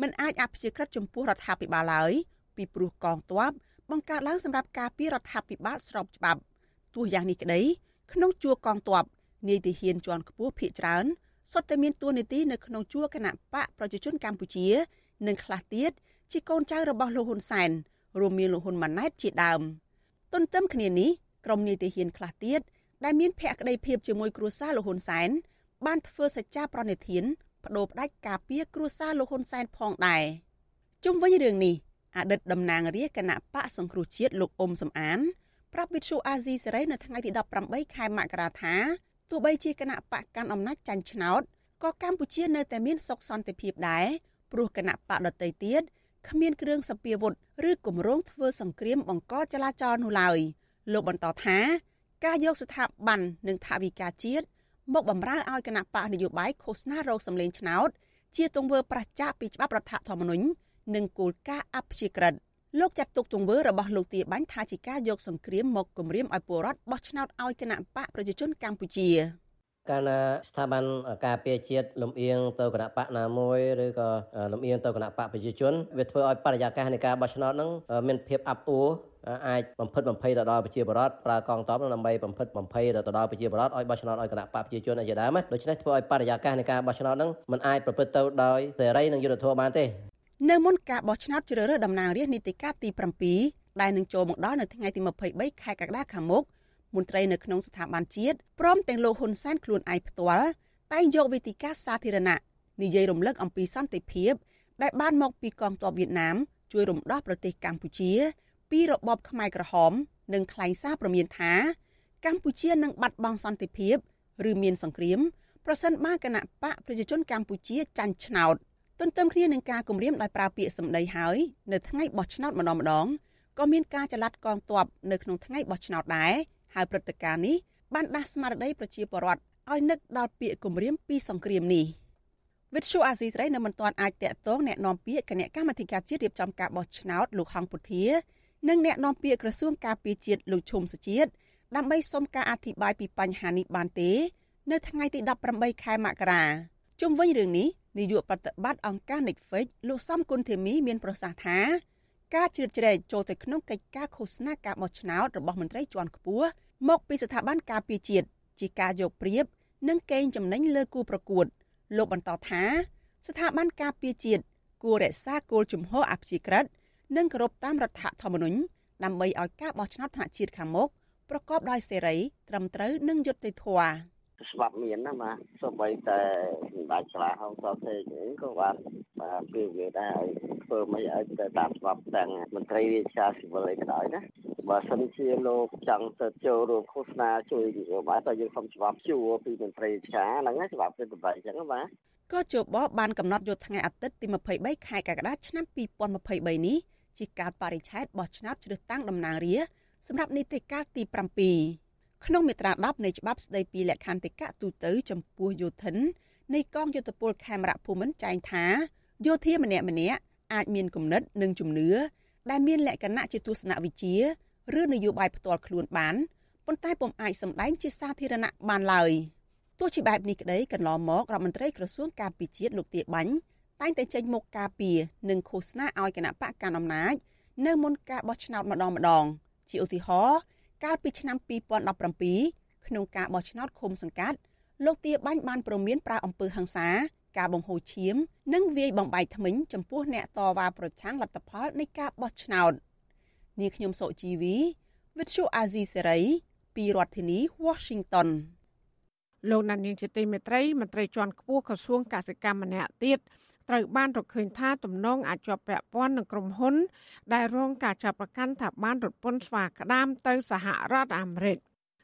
មិនអាចអព្យាក្រឹតចំពោះរដ្ឋាភិបាលឡើយពីព្រោះកងទ័ពបង្កើតឡើងសម្រាប់ការពាររដ្ឋាភិបាលស្របច្បាប់ទោះយ៉ាងនេះក្តីក្នុងជួរកងទ័ពនាយទាហានជាន់ខ្ពស់ភៀកច្រើនសុទ្ធតែមានតួនាទីនៅក្នុងជួរគណៈបកប្រជាជនកម្ពុជា និងខ្លះទៀតជាកូនចៅរបស់លោកហ៊ុនសែនរួមមានលោកហ៊ុនម៉ាណែតជាដើមទន្ទឹមគ្នានេះក្រុមនាយទាហានខ្លះទៀតដែលមានភក្តីភាពជាមួយគ្រួសារលោកហ៊ុនសែនបានធ្វើសច្ចាប្រណិធាន បដូរផ្ដាច់ការពារគ្រួសារលោកហ៊ុនសែនផងដែរជុំវិញរឿងនេះអតីតតំណាងរាជគណៈបកសង្គ្រោះជាតិលោកអ៊ុំសំអានប្រាប់វិទ្យុអាស៊ីសេរីនៅថ្ងៃទី18ខែមករាថាទោះបីជាគណៈបកកាន់អំណាចចាញ់ឆ្នោតក៏កម្ពុជានៅតែមានសុខសន្តិភាពដែរព្រោះគណៈបកដតីទៀតគ្មានគ្រឿងសពាវុធឬគម្រោងធ្វើសង្គ្រាមបង្កចលាចលនោះឡើយលោកបន្តថាការយកស្ថាប័ននិងថាវិការជាតិ មកបំរើឲ្យគណៈបកនយោបាយឃោសនារោគសម្លេងឆ្នោតជាទង្វើប្រឆាចពីច្បាប់រដ្ឋធម្មនុញ្ញនិងគោលការណ៍អព្យាក្រឹតលោកចាត់ទុកទង្វើរបស់លោកទាបាញ់ថាជាការយកសង្គ្រាមមកគំរាមឲ្យពលរដ្ឋបោះឆ្នោតឲ្យគណៈបកប្រជាជនកម្ពុជាកាលណាស្ថាប័នការពារជាតិលំអៀងទៅគណៈបកណាមួយឬក៏លំអៀងទៅគណៈបកប្រជាជនវាធ្វើឲ្យបរិយាកាសនៃការបោះឆ្នោតហ្នឹងមានភាពអាប់អួរ អាចបំផិតបំភ័យទៅដល់ប្រជាពលរដ្ឋប្រើកងទ័ពដើម្បីបំផិតបំភ័យទៅដល់ប្រជាពលរដ្ឋឲ្យបោះឆ្នោតឲ្យគណៈបកប្រជាជនអីជាដើមដូច្នេះធ្វើឲ្យបរិយាកាសនៃការបោះឆ្នោតហ្នឹងมันអាចប្រព្រឹត្តទៅដោយសេរីនិងយុត្តិធម៌បានទេនៅមុនការបោះឆ្នោតជ្រើសរើសតំណាងរាស្ត្រនីតិកាលទី7ដែលនឹងចូលមកដល់នៅថ្ងៃទី23ខែកក្កដាខាងមុខមន្ត្រីនៅក្នុងស្ថាប័នជាតិព្រមទាំងលោកហ៊ុនសែនខ្លួនឯងផ្ទាល់តែងយកវេទិកាសាធារណៈនិយាយរំលឹកអំពីសន្តិភាព ដែលបានមកពីកងទ័ពវៀតណាមជួយរំដោះប្រទេសកម្ពុជា ពីរបបខ្មែរក្រហមនិងថ្លែងសារព្រមានថាកម្ពុជានឹងបាត់បង់សន្តិភាពឬមានសង្គ្រាមប្រសិនបើគណៈបកប្រជាជនកម្ពុជាចាញ់ឆ្នោតទន្ទឹមគ្នានឹងការគម្រាមដោយប្រើពាក្យសម្ដីហើយនៅថ្ងៃបោះឆ្នោតម្ដងម្ដងក៏មានការចល័តកងទ័ពនៅក្នុងថ្ងៃបោះឆ្នោតដែរហើយព្រឹត្តិការណ៍នេះបានដាស់ស្មារតីប្រជាពលរដ្ឋឲ្យនឹកដល់ពាក្យគម្រាមពីសង្គ្រាមនេះវិទ្យុអាស៊ីសេរីនៅមិនទាន់អាចតាក់ទងแนะនាំពាក្យគណៈកម្មាធិការជាតិរៀបចំការបោះឆ្នោតលោកហងពុធា និងអ្នកនាំពាក្យក្រសួងការពារជាតិលោកឈុំសុជាតិដើម្បីសុំការអធិប្បាយពីបញ្ហានេះបានទេ នៅថ្ងៃទី18ខែមករាជុំវិញរឿងនេះនាយកប្រតិបត្តិអង្គការ Netflix លោកសំគុណធីមីមានប្រសាសន៍ថាការជ្រៀតជ្រែកចូលទៅក្នុងកិច្ចការឃោសនាការបោះឆ្នោតរបស់មន្ត្រីជាន់ខ្ពស់មកពីស្ថាប័នការពារជាតិជាការយកប្រៀបនិងកេងចំណេញលើគូប្រកួត លោកបន្តថា ស្ថាប័នការពារជាតិគួររក្សាគោលជំហរអព្យាក្រឹត្យ និងគោរពតាមរដ្ឋធម្មនុញ្ញដើម្បីឲ្យការបោះឆ្នោតថ្នាក់ជាតិខាងមុខប្រកបដោយសេរី ត្រឹមត្រូវនិងយុត្តិធម៌ច្បាប់មានណាបាទសូម្បីតែសម្ដេចឆ្លាហោសតេអីក៏បានបាទពីវាដែរឲ្យធ្វើមិនឲ្យទៅតាមច្បាប់ទាំងមន្ត្រីរាជការស៊ីវិលអីក៏ដោយណាបើសិនជាលោកចង់ទៅចូលរួមឃោសនាជួយនយោបាយតែយើងសុំច្បាប់ជួពីមន្ត្រីរាជការហ្នឹងច្បាប់ទៅតម្លៃអញ្ចឹងបាទក៏ជបបានកំណត់យកថ្ងៃអាទិត្យទី23ខែកក្កដាឆ្នាំ2023នេះ ជាការបរិច្ឆេទបោះឆ្នោតជ្រើសតាំងតំណាងរាស្ត្រសម្រាប់នីតិកាលទី7ក្នុងមាត្រា10នៃច្បាប់ស្តីពីលក្ខន្តិកៈទូទៅចំពោះយោធិននៃកងយោធពលខេមរៈភូមិន្ទចែងថាយោធាម្នាក់ម្នាក់អាចមានគំនិតនិងជំនឿដែលមានលក្ខណៈជាទស្សនវិជ្ជាឬនយោបាយផ្ទាល់ខ្លួនបានប៉ុន្តែពុំអាចសម្ដែងជាសាធារណៈបានឡើយទោះជាបែបនេះក្តីកន្លងមករដ្ឋមន្ត្រីក្រសួងការពារជាតិលោកទាបាញ់ តែងតែចេញមុខការពារនិងឃោសនាឲ្យគណៈបកកណ្ដាលអំណាចនៅមុនការបោះឆ្នោតម្ដងម្ដង ជាឧទាហរណ៍កាលពីឆ្នាំ2017ក្នុងការបោះឆ្នោតឃុំសង្កាត់លោកទាបាញ់បានប្រមានប្រើអំពើហិង្សាការបង្ហូរឈាម និងវាយបំបែកថ្មិញចំពោះអ្នកតវ៉ាប្រឆាំងលទ្ធផលនៃការបោះឆ្នោតនាងខ្ញុំសុជីវីវិទ្យុអាស៊ីសេរីពីរដ្ឋធានី Washington លោកណានៀងជាទីមេត្រីមន្ត្រីជាន់ខ្ពស់ក្រសួងកសិកម្មម្នាក់ទៀត ត្រូវបានរកឃើញថាទំនងអាចជាប់ពាក់ព័ន្ធនឹងក្រុមហ៊ុន ដែលរងការចាប់ប្រកាន់ថាបានរត់ពន្ធស្វាក្តាមទៅសហរដ្ឋអាមេរិក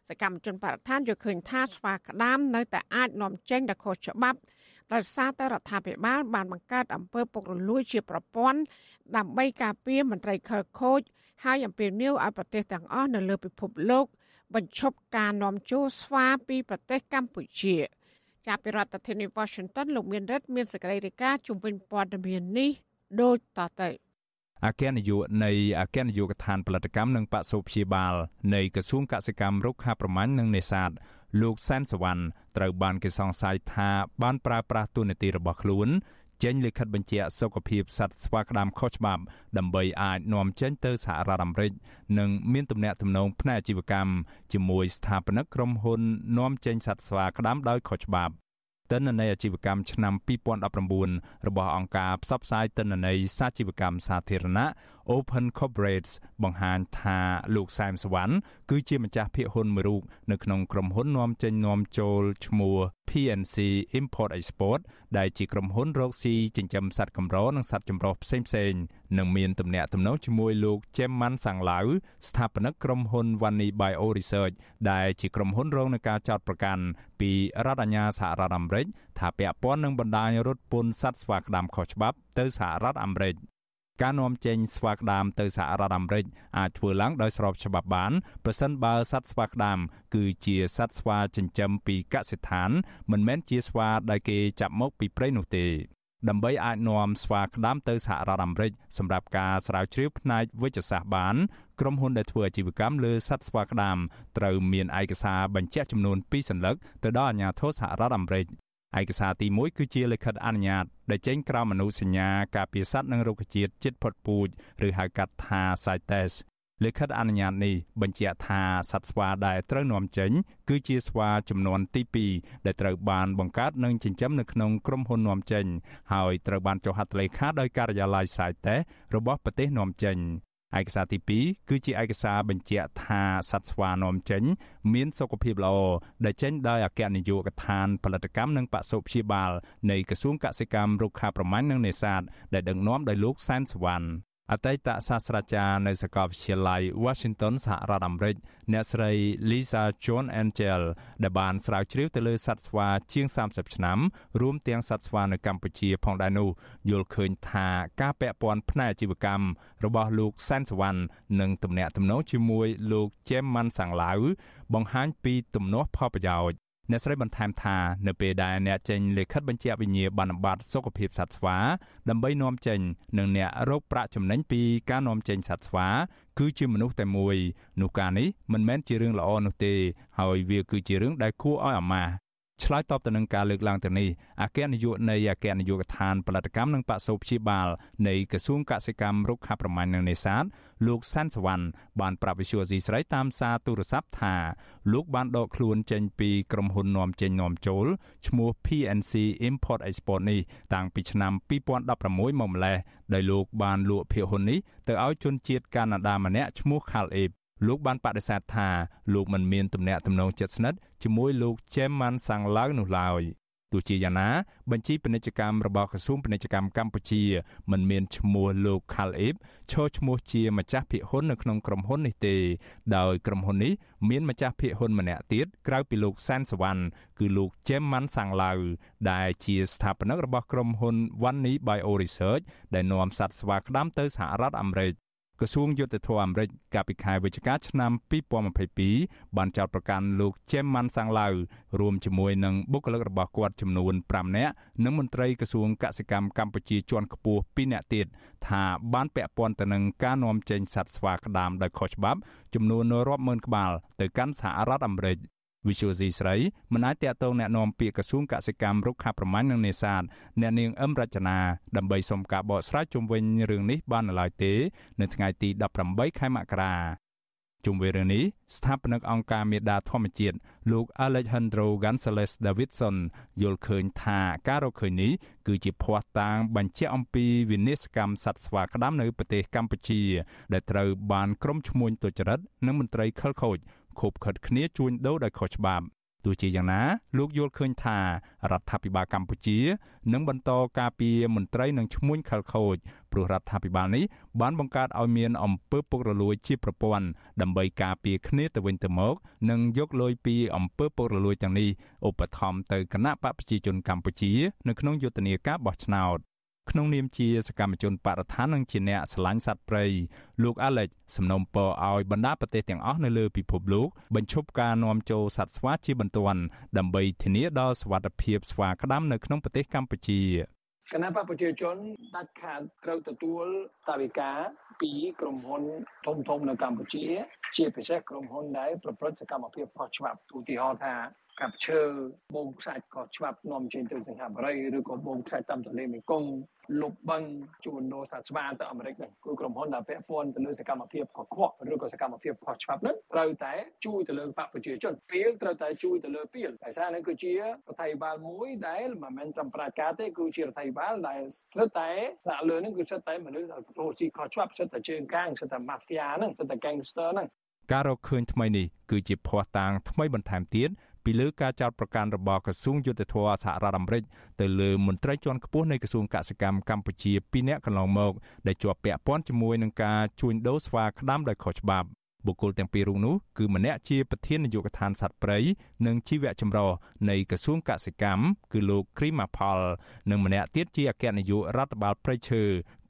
សកម្មជនបរិស្ថានយល់ឃើញថាស្វាក្តាមនៅតែអាចនាំចេញដល់ខុសច្បាប់ដោយសារតែរដ្ឋាភិបាលបានបង្កើតអំពើពុករលួយជាប្រព័ន្ធដើម្បីការពារមន្ត្រីខិលខូចហើយអំពាវនាវឲ្យប្រទេសទាំងអស់នៅលើពិភពលោកបញ្ឈប់ការនាំចូលស្វាពីប្រទេសកម្ពុជា។ ចាប់ពីរដ្ឋធានី Washington លោកមានរិទ្ធមានសេចក្តីរាយការណ៍ជុំវិញព័ត៌មាននេះដូចតទៅអគ្គនាយកនៃអគ្គនាយកដ្ឋានផលិតកម្មនិងបសុព្យាបាលនៃក្រសួងកសិកម្មរុក្ខាប្រមាញ់និងនេសាទលោកសែនសវណ្ណត្រូវបានគេសង្ស័យថាបានប្រើប្រាស់ទូនាទីរបស់ខ្លួន ចេញលិខិតបញ្ជាក់សុខភាពសត្វស្វាក្តាមខុសច្បាប់ដើម្បីអាចនាំចេញទៅសហរដ្ឋអាមេរិកនិងមានទំនាក់ទំនងផ្នែកអាជីវកម្មជាមួយស្ថាបនិកក្រុមហ៊ុននាំចេញសត្វស្វាក្តាមដោយខុសច្បាប់ទិន្នន័យអាជីវកម្មឆ្នាំ2019របស់អង្គការផ្សព្វផ្សាយទិន្នន័យសាជីវកម្មសាធារណៈ Open Corporates បង្ហាញថាលោកសែមសវណ្ណគឺជាម្ចាស់ភាគហ៊ុនមួយរូបនៅក្នុងក្រុមហ៊ុននាំចេញនាំចូលឈ្មោះ PNC Import Export ដែលជាក្រុមហ៊ុនរកស៊ីចិញ្ចឹមសត្វកម្រនិងសត្វចម្រុះផ្សេងៗនិងមានទំនាក់ទំនងជាមួយលោក Chemman Sanglau ស្ថាបនិកក្រុមហ៊ុន Vani Bio Research ដែលជាក្រុមហ៊ុនរងនឹងការចោទប្រកាន់ពីរដ្ឋអាជ្ញាសហរដ្ឋអាមេរិកថាពាក់ព័ន្ធនឹងបណ្ដាញរត់ពន្ធសត្វស្វាក្តាមខុសច្បាប់ទៅសហរដ្ឋអាមេរិក ការនាំចេញស្វាក្តាមទៅសហរដ្ឋអាមេរិកអាចធ្វើឡើងដោយស្របច្បាប់បានប្រសិនបើសត្វស្វាក្តាមគឺជាសត្វស្វាចិញ្ចឹមពីកសិដ្ឋាន មិនមែនជាស្វាដែលគេចាប់មកពីព្រៃនោះទេដើម្បីអាចនាំស្វាក្តាមទៅសហរដ្ឋអាមេរិកសម្រាប់ការស្រាវជ្រាវផ្នែកវិទ្យាសាស្ត្របានក្រុមហ៊ុនដែលធ្វើអាជីវកម្មលើសត្វស្វាក្តាមត្រូវមានឯកសារបញ្ជាក់ចំនួន2សន្លឹកទៅដល់អាជ្ញាធរសហរដ្ឋអាមេរិក ឯកសារទី1គឺជាលិខិតអនុញ្ញាតដែលចេញក្រោមអនុសញ្ញាការពារសត្វនិងរុក្ខជាតិជិតផុតពូជឬហៅកាត់ថា CITES លិខិតអនុញ្ញាតនេះបញ្ជាក់ថាសត្វស្វាដែលត្រូវនាំចេញ គឺជាស្វាចំនួនទី2ដែលត្រូវបានបង្កើតនិងចិញ្ចឹមនៅក្នុងក្រុមហ៊ុននាំចេញ ហើយត្រូវបានចុះហត្ថលេខាដោយការិយាល័យ CITES របស់ប្រទេសនាំចេញ ឯកសារទី2គឺជាឯកសារបញ្ជាក់ថាសត្វស្វានាំចេញ មានសុខភាពល្អដែលចេញដោយអគ្គនាយកដ្ឋានផលិតកម្មនិងបសុព្យាបាលនៃក្រសួងកសិកម្មរុក្ខាប្រមាញ់និងនេសាទដែលដឹកនាំដោយលោកសែនសវណ្ណ អតីតសាស្ត្រាចារ្យនៅសាកលវិទ្យាល័យ Washington សហរដ្ឋអាមេរិកអ្នកស្រី Lisa John Angel ដែលបានស្រាវជ្រាវទៅលើសត្វស្វាជាង30ឆ្នាំរួមទាំងសត្វស្វានៅកម្ពុជាផងដែរនោះយល់ឃើញថាការពាក់ព័ន្ធផ្នែកអាជីវកម្មរបស់លោកសែនសវណ្ណនិងទំនាក់ទំនងជាមួយលោក Jem Man Sang Lau បង្ហាញពីទំនាស់ផលប្រយោជន៍ អ្នកស្រីបន្ថែមថានៅពេលដែលអ្នកចេញលិខិតបញ្ជាក់វិញ្ញាបនបត្រសុខភាពសត្វស្វាដើម្បីនាំចេញនិងអ្នករកប្រាក់ចំណេញពីការនាំចេញសត្វស្វាគឺជាមនុស្សតែមួយនោះការនេះមិនមែនជារឿងល្អនោះទេ ហើយវាគឺជារឿងដែលគួរឲ្យអាម៉ាស់ ឆ្លើយតបទៅនឹងការលើកឡើងទៅនេះអគ្គនាយកនៃអគ្គនាយកដ្ឋានផលិតកម្មនិងបសុព្យាបាលនៃក្រសួងកសិកម្មរុក្ខាប្រមាញ់និងនេសាទលោកសាន់សវណ្ណបានប្រាប់វិសុយអស៊ីស្រីតាមសារទូរស័ព្ទថាលោកបានដកខ្លួនចេញពីក្រុមហ៊ុននាំចេញនាំចូលឈ្មោះ PNC Import Export នេះតាំងពីឆ្នាំ2016មកម្លេះដោយលោកបានលក់ភាគហ៊ុននេះទៅឲ្យជនជាតិកាណាដាម្នាក់ឈ្មោះ Khal Ip លោកបានបដិសេធថាលោកមិនមានទំនាក់ទំនងជិតស្និទ្ធជាមួយលោក Chairman Sang Lau នោះឡើយទោះជាយ៉ាងណាបញ្ជីពាណិជ្ជកម្មរបស់ក្រសួងពាណិជ្ជកម្មកម្ពុជាមិនមានឈ្មោះលោក Khal Ip ឈរឈ្មោះជាម្ចាស់ភាគហ៊ុននៅក្នុងក្រុមហ៊ុននេះទេ ដោយក្រុមហ៊ុននេះមានម្ចាស់ភាគហ៊ុនម្នាក់ទៀតក្រៅពីលោកសែនសវណ្ណគឺលោក Chemman Sanglau ដែលជាស្ថាបនិករបស់ក្រុមហ៊ុន Wanni Bio Research ដែលនាំសត្វស្វាក្តាមទៅសហរដ្ឋអាមេរិក ក្រសួងយុទ្ធភ័ពអាមេរិកកាលពីខែវិច្ឆិកាឆ្នាំ2022បានចោទប្រកាន់លោក Chemman Sanglau រួមជាមួយនឹងបុគ្គលិករបស់គាត់ចំនួន5នាក់និងមន្ត្រីក្រសួងកសិកម្មកម្ពុជាជាន់ខ្ពស់2នាក់ទៀតថាបានពាក់ព័ន្ធទៅនឹងការនាំចេញសត្វស្វាក្តាមដោយខុសច្បាប់ចំនួនរាប់ម៉ឺនក្បាលទៅកាន់សហរដ្ឋអាមេរិក វិសុយស៊ីស្រីមិនអាចតាក់ទងแนะនាំពាក្យក្រសួងកសិកម្មរុក្ខាប្រមាញ់និងនេសាទអ្នកនាងអឹមរចនាដើម្បីសុំការបកស្រាយជុំវិញរឿងនេះបាននៅឡើយទេ នៅថ្ងៃទី18ខែមករាជុំវិញរឿងនេះស្ថាបនិកអង្គការមេដាធម្មជាតិលោក Alejandro Gonzalez Davidson យល់ឃើញថាការរកឃើញនេះគឺជាភ័ស្តុតាងបញ្ជាក់អំពីវិនិស្សកម្មសត្វស្វាក្តាមនៅប្រទេសកម្ពុជា ដែលត្រូវបានក្រុមឈ្មួញទុច្ចរិតនិងមន្ត្រីខិលខូច ខូបខិតគ្នាជួញដូរដោយខុសច្បាប់ទោះជាយ៉ាងណាលោកយល់ឃើញថារដ្ឋាភិបាលកម្ពុជានឹងបន្តការពារមន្ត្រីនិងឈ្មួញខលខូចព្រោះរដ្ឋាភិបាលនេះបានបង្កើតឲ្យមានអំពើពុករលួយជាប្រព័ន្ធដើម្បីការពារគ្នាទៅវិញទៅមក និងយកលុយពីអំពើពុករលួយទាំងនេះឧបត្ថម្ភទៅគណៈបកប្រជាជនកម្ពុជា នៅក្នុងយុទ្ធនាការបោះឆ្នោត ក្នុងនាមជាសកម្មជនបរិស្ថាននិងជាអ្នកស្រឡាញ់សត្វព្រៃលោក Alex សំណូមពរឲ្យបណ្ដាប្រទេសទាំងអស់នៅលើពិភពលោកបញ្ឈប់ការនាំចូលសត្វស្វាជាបន្ទាន់ដើម្បីធានាដល់សុវត្ថិភាពស្វាក្តាមនៅក្នុងប្រទេសកម្ពុជាគណៈបកប្រជាជនដាច់ខាតត្រូវទទួលតាវិការពីក្រុមហ៊ុនធំធំនៅកម្ពុជា ជាពិសេសក្រុមហ៊ុនដែលប្រព្រឹត្តសកម្មភាពខុសច្បាប់ឧទាហរណ៍ថាកាប់ឈើបូមខ្សាច់ក៏ច្បាប់នាំចេញទៅសិង្ហបុរីឬក៏បូមខ្សាច់តាមទន្លេមេគង្គ លុបបឹងជួនដូរសាស្វាទៅអាមេរិកហ្នឹងគឺក្រុមហ៊ុនដែលពាក់ព័ន្ធទៅលើសកម្មភាពកខ្វក់ឬក៏សកម្មភាពខុសច្បាប់ហ្នឹងត្រូវតែជួយទៅលើបកប្រជាជនពេលត្រូវតែជួយទៅលើពេលដោយសារនេះគឺជារដ្ឋាភិបាលមួយដែលមិនមែនត្រឹមប្រាជ្ញាទេគឺជារដ្ឋាភិបាលដែលស្ថិតតែដាក់លើហ្នឹងគឺស្ថិតតែមនុស្សរស់ស៊ីខុសច្បាប់ស្ថិតតែជើងកាងស្ថិតតែ mafia ហ្នឹងស្ថិតតែ gangster ហ្នឹងការរកឃើញថ្មីនេះគឺជាភ័ស្តុតាងថ្មីបន្ថែមទៀត ពីលើការចោទប្រកាន់របស់ក្រសួងយុទ្ធភ័ពសហរដ្ឋអាមេរិកទៅលើមន្ត្រីជាន់ខ្ពស់នៃក្រសួងកសិកម្មកម្ពុជា2នាក់កន្លងមកដែលជាប់ពាក់ព័ន្ធជាមួយនឹងការជួញដូរស្វាក្តាមដោយខុសច្បាប់បុគ្គលទាំងពីររូបនោះគឺម្នាក់ជាប្រធាននាយកដ្ឋានសត្វព្រៃនិងជីវៈចម្រុះនៃក្រសួងកសិកម្មគឺលោកគ្រីម៉ាផល និងម្នាក់ទៀតជាអគ្គនាយករដ្ឋបាលព្រៃឈើ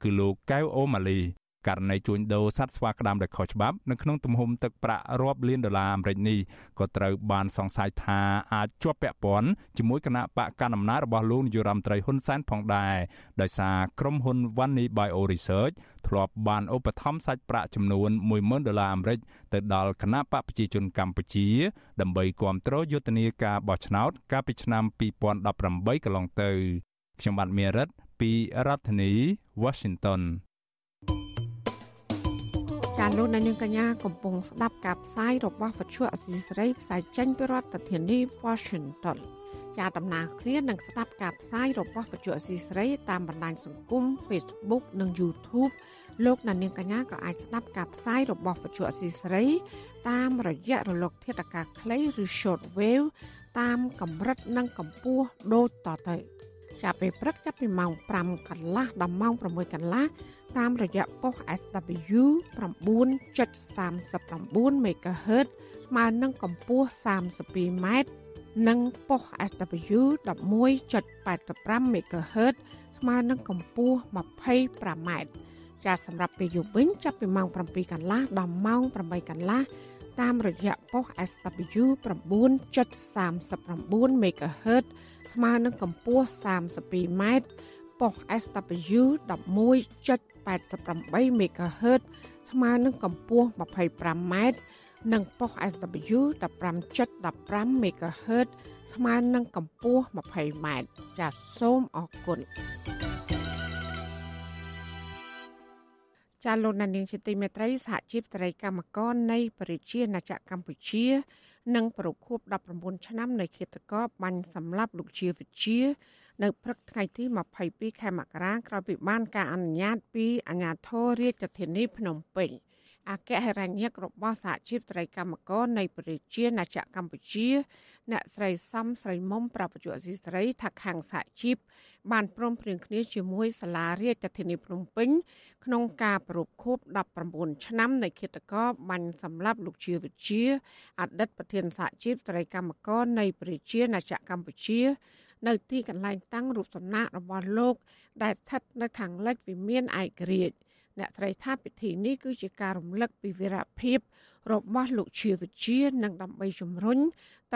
គឺលោកកៅអូម៉ាលី ករណីជួញដូរសត្វស្វាក្តាមដោយខុសច្បាប់នៅក្នុងទំហំទឹកប្រាក់រាប់លានដុល្លារអាមេរិកនេះក៏ត្រូវបានសង្ស័យថាអាចជាប់ពាក់ព័ន្ធជាមួយគណៈបកកណ្ដាលអំណាចរបស់លោកនាយរដ្ឋមន្ត្រីហ៊ុនសែនផងដែរដោយសារក្រុមហ៊ុន Vanni Bio Research ធ្លាប់បានឧបត្ថម្ភសាច់ប្រាក់ចំនួន10000ដុល្លារអាមេរិកទៅដល់គណៈបកប្រជាជនកម្ពុជា ដើម្បីគាំទ្រយុទ្ធនាការបោះឆ្នោត កាលពីឆ្នាំ2018កន្លងទៅខ្ញុំបាទមេរិតពីរដ្ឋធានី Washington ចាលោកនាងកញ្ញាកំពុងស្ដាប់ការផ្សាយរបស់វិទ្យុអសីសេរីផ្សាយចេញពីរដ្ឋធានី Washington ជាដំណើរគ្នានឹងស្ដាប់ការផ្សាយរបស់វិទ្យុអសីសេរីតាមបណ្ដាញសង្គម Facebook និង YouTube លោកនាងកញ្ញាក៏អាចស្ដាប់ការផ្សាយរបស់វិទ្យុអសីសេរីតាមរយៈរលក ធាតុអាកាសខ្លីឬ Short Wave តាមកម្រិតនិងកម្ពស់ដូចតទៅចាប់ពីព្រឹកចាប់ពីម៉ោង5កន្លះដល់ម៉ោង6កន្លះ តាមរយៈប៉ុស SW 9.39 MHz ស្មើនឹងកម្ពស់ 32m និងប៉ុស SW 11.85 MHz ស្មើនឹងកម្ពស់ 25m ចាសសម្រាប់ពេលយប់វិញចាប់ពីម៉ោង7កន្លះដល់ម៉ោង8កន្លះតាមរយៈប៉ុស SW 9.39 MHz ស្មើនឹងកម្ពស់ 32m ប៉ុស SW 11.88 MHz ស្មើនឹងកម្ពស់ 25m និងប៉ុស SW 15.15 MHz ស្មើនឹងកម្ពស់ 20m ចាសសូមអរគុណចាលោកនានីជាទីមេត្រីសហជីពត្រីកម្មករនៃប្រជាណាចក្រកម្ពុជា និងប្រគួប19ឆ្នាំនៃឃាតករបាញ់សម្លាប់លោកជាវិជា នៅព្រឹកថ្ងៃទី22ខែមករាក្រោយពីបានការអនុញ្ញាតពីអាជ្ញាធររាជធានីភ្នំពេញ។ អគ្គហិរញ្ញិករបស់សហជីពត្រីកម្មករនៃប្រជាណាចក្រកម្ពុជា អ្នកស្រីសំស្រីមុំប្រពន្ធអសីស្រីថាខាងសហជីពបានព្រមព្រៀងគ្នាជាមួយសាលារាជធានីភ្នំពេញ ក្នុងការប្រពខួប19ឆ្នាំនៃគិតកោបាញ់សម្លាប់លោកជាវិជាអតីតប្រធានសហជីពត្រីកម្មករនៃប្រជាណាចក្រកម្ពុជានៅទីកន្លែងតាំងរូបសំណាករបស់លោក ដែលស្ថិតនៅខាងលិចវិមានឯករាជ្យ អ្នកស្រីថាពិធីនេះគឺជាការរំលឹកពីវីរភាពរបស់លោកជាវិជា និងដើម្បីជំរុញ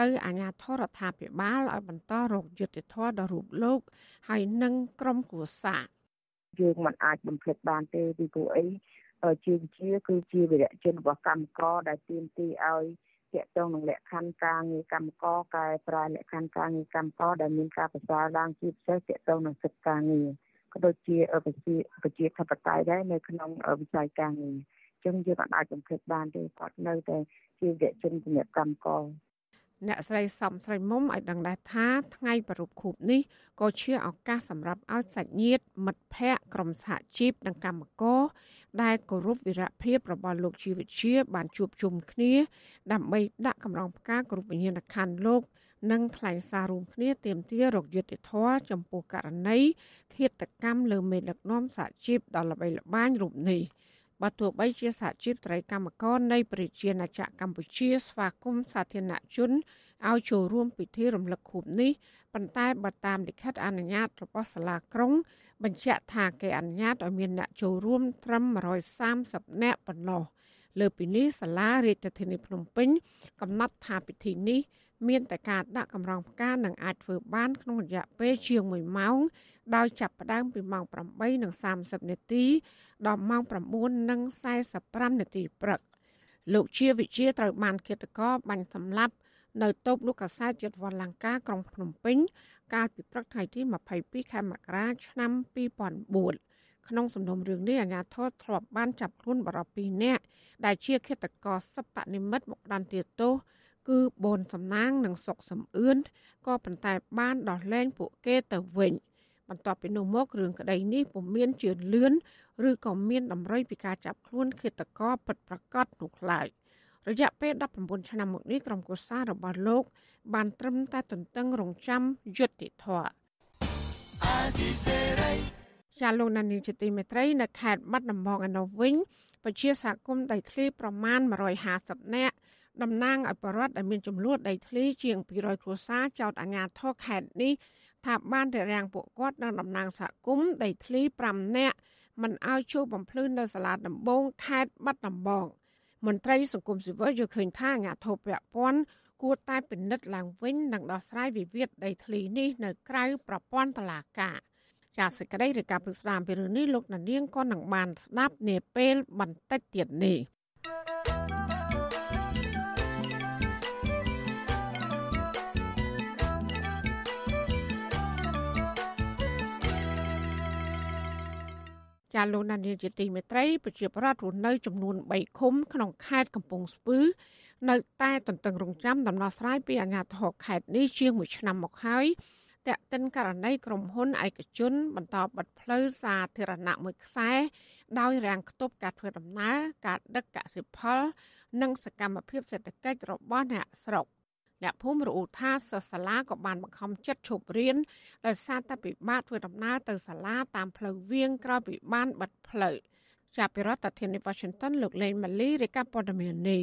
ទៅអាជ្ញាធររដ្ឋាភិបាលឲ្យបន្តរកយុត្តិធម៌ដល់រូបលោក ហើយនិងក្រុមគូសាយើងមិនអាចបំភ្លេចបានទេពីព្រោះអីជាវិជាគឺជាវីរៈជនរបស់កម្មករដែលទាមទារឲ្យតាក់ទងនឹងលក្ខខណ្ឌការងារកម្មករកែប្រែលក្ខខណ្ឌការងារកម្មករដែលមានការប្រសើរឡើងជាពិសេសតាក់ទងនឹងសិទ្ធិការងារ ក៏ដូចជាប្រជាប្រជាធិបតេយ្យដែរនៅក្នុងវិស័យការងារអញ្ចឹងយើងអាចបំភ្លេចបានទេគាត់នៅតែជាវិជ្ជាជំនាញកម្មករអ្នកស្រីសំស្រីមុំឲ្យដឹងដែរថាថ្ងៃប្រពខូបនេះក៏ជាឱកាសសម្រាប់ឲ្យសាច់ញាតិមិត្តភ័ក្តិក្រុមសហជីពនិងកម្មករដែលគោរពវីរភាពរបស់លោកជីវិតជាបានជួបជុំគ្នា ដើម្បីដាក់កម្រងផ្កាគ្រប់វិញ្ញាណក្ខន្ធលោក និងថ្លែងសាររួមគ្នាទាមទាររកយុត្តិធម៌ចំពោះករណីឃាតកម្មលើមេដឹកនាំសហជីពដ៏ល្បីល្បាញរូបនេះបើទោះបីជាសហជីពត្រីកម្មករនៃប្រជាណាចក្រកម្ពុជាស្វាគមន៍សាធារណជនឲ្យចូលរួមពិធីរំលឹកខួបនេះប៉ុន្តែបើតាមលិខិតអនុញ្ញាតរបស់សាលាក្រុង បញ្ជាក់ថាគេអនុញ្ញាតឲ្យមានអ្នកចូលរួមត្រឹម130នាក់ប៉ុណ្ណោះលើពីនេះសាលារាជធានីភ្នំពេញកំណត់ថាពិធីនេះ មានតែការដាក់កម្រងផ្កានឹងអាចធ្វើបានក្នុងរយៈពេលជាង1ម៉ោង ដោយចាប់ផ្ដើមពីម៉ោង8:30នាទីដល់ម៉ោង9:45នាទីព្រឹកលោកជាវិជាត្រូវបានគិតកោបាញ់សម្លាប់នៅតូបលោកកាសែតចិត្តវ៉ាន់លង្កាក្រុងភ្នំពេញ កាលពីព្រឹកថ្ងៃទី22ខែមករាឆ្នាំ2004ក្នុងសំណុំរឿងនេះអាជ្ញាធរធ្លាប់បានចាប់ខ្លួនបរិប2នាក់ដែលជាឃាតករសិប្បនិមិត្តមកដន្ទាទោស គឺបូនសំណាងនិងសុកសំអឿនក៏ប៉ុន្តែបានដោះលែងពួកគេទៅវិញបន្ទាប់ពីនោះមករឿងក្តីនេះពុំមានជឿនលឿនឬក៏មានតម្រុយពីការចាប់ខ្លួនឃាតករពិតប្រាកដនោះឡើយរយៈពេល19ឆ្នាំមកនេះក្រុមគូសាររបស់លោក បានត្រឹមតែទន្ទឹងរង់ចាំយុត្តិធម៌ជាលោកណានីជាទីមេត្រីនៅខេត្តបាត់ដំបងឯនោះវិញពជាសហគមន៍ដីធ្លីប្រមាណ150នាក់ តំណាងឲ្យបរដ្ឋដែលមានចំនួនដីធ្លីជាង200គ្រួសារចោតអាជ្ញាធរខេត្តនេះថាបានរារាំងពួកគាត់និងតំណាងសហគមន៍ដីធ្លី5នាក់មិនឲ្យចូលបំភ្លឺនៅសាលាដំបងខេត្តបាត់ដំបងមន្ត្រីសង្គមស៊ីវិលយល់ឃើញថាអាញាធិបតេយ្យព័ន្ធគួរតែពិនិត្យឡើងវិញនិងដោះស្រាយវិវាទដីធ្លីនេះនៅក្រៅប្រព័ន្ធតុលាការចាសសេចក្តីឬការពិស្ដារពីរឿងនេះលោកនាងក៏នឹងបានស្ដាប់នាពេលបន្តិចទៀតនេះ ចាលោកនានីជាទីមេត្រីប្រជាប្រដ្ឋរស់នៅចំនួន3ឃុំក្នុងខេត្តកំពង់ស្ពឺនៅតែទន្ទឹងរង់ចាំដំណោះស្រាយពីអាជ្ញាធរខេត្តនេះជាង1ឆ្នាំមកហើយតាក់ទិនករណីក្រុមហ៊ុនឯកជន បន្តបិទផ្លូវសាធារណៈមួយខ្សែដោយរាំងខ្ទប់ការធ្វើដំណើរការដឹកកសិផល និងសកម្មភាពសេដ្ឋកិច្ចរបស់អ្នកស្រុក អ្នកភូមិរអ៊ូថាសិស្សសាលាក៏បានបង្ខំចិត្តឈប់រៀនដោយសារតែពិបាកធ្វើដំណើរទៅសាលាតាមផ្លូវវាងក្រោយពីបានបិទផ្លូវចាប់ពីរដ្ឋធានី Washington លោកលេងម៉ាលីរាយការណ៍ព័ត៌មាននេះ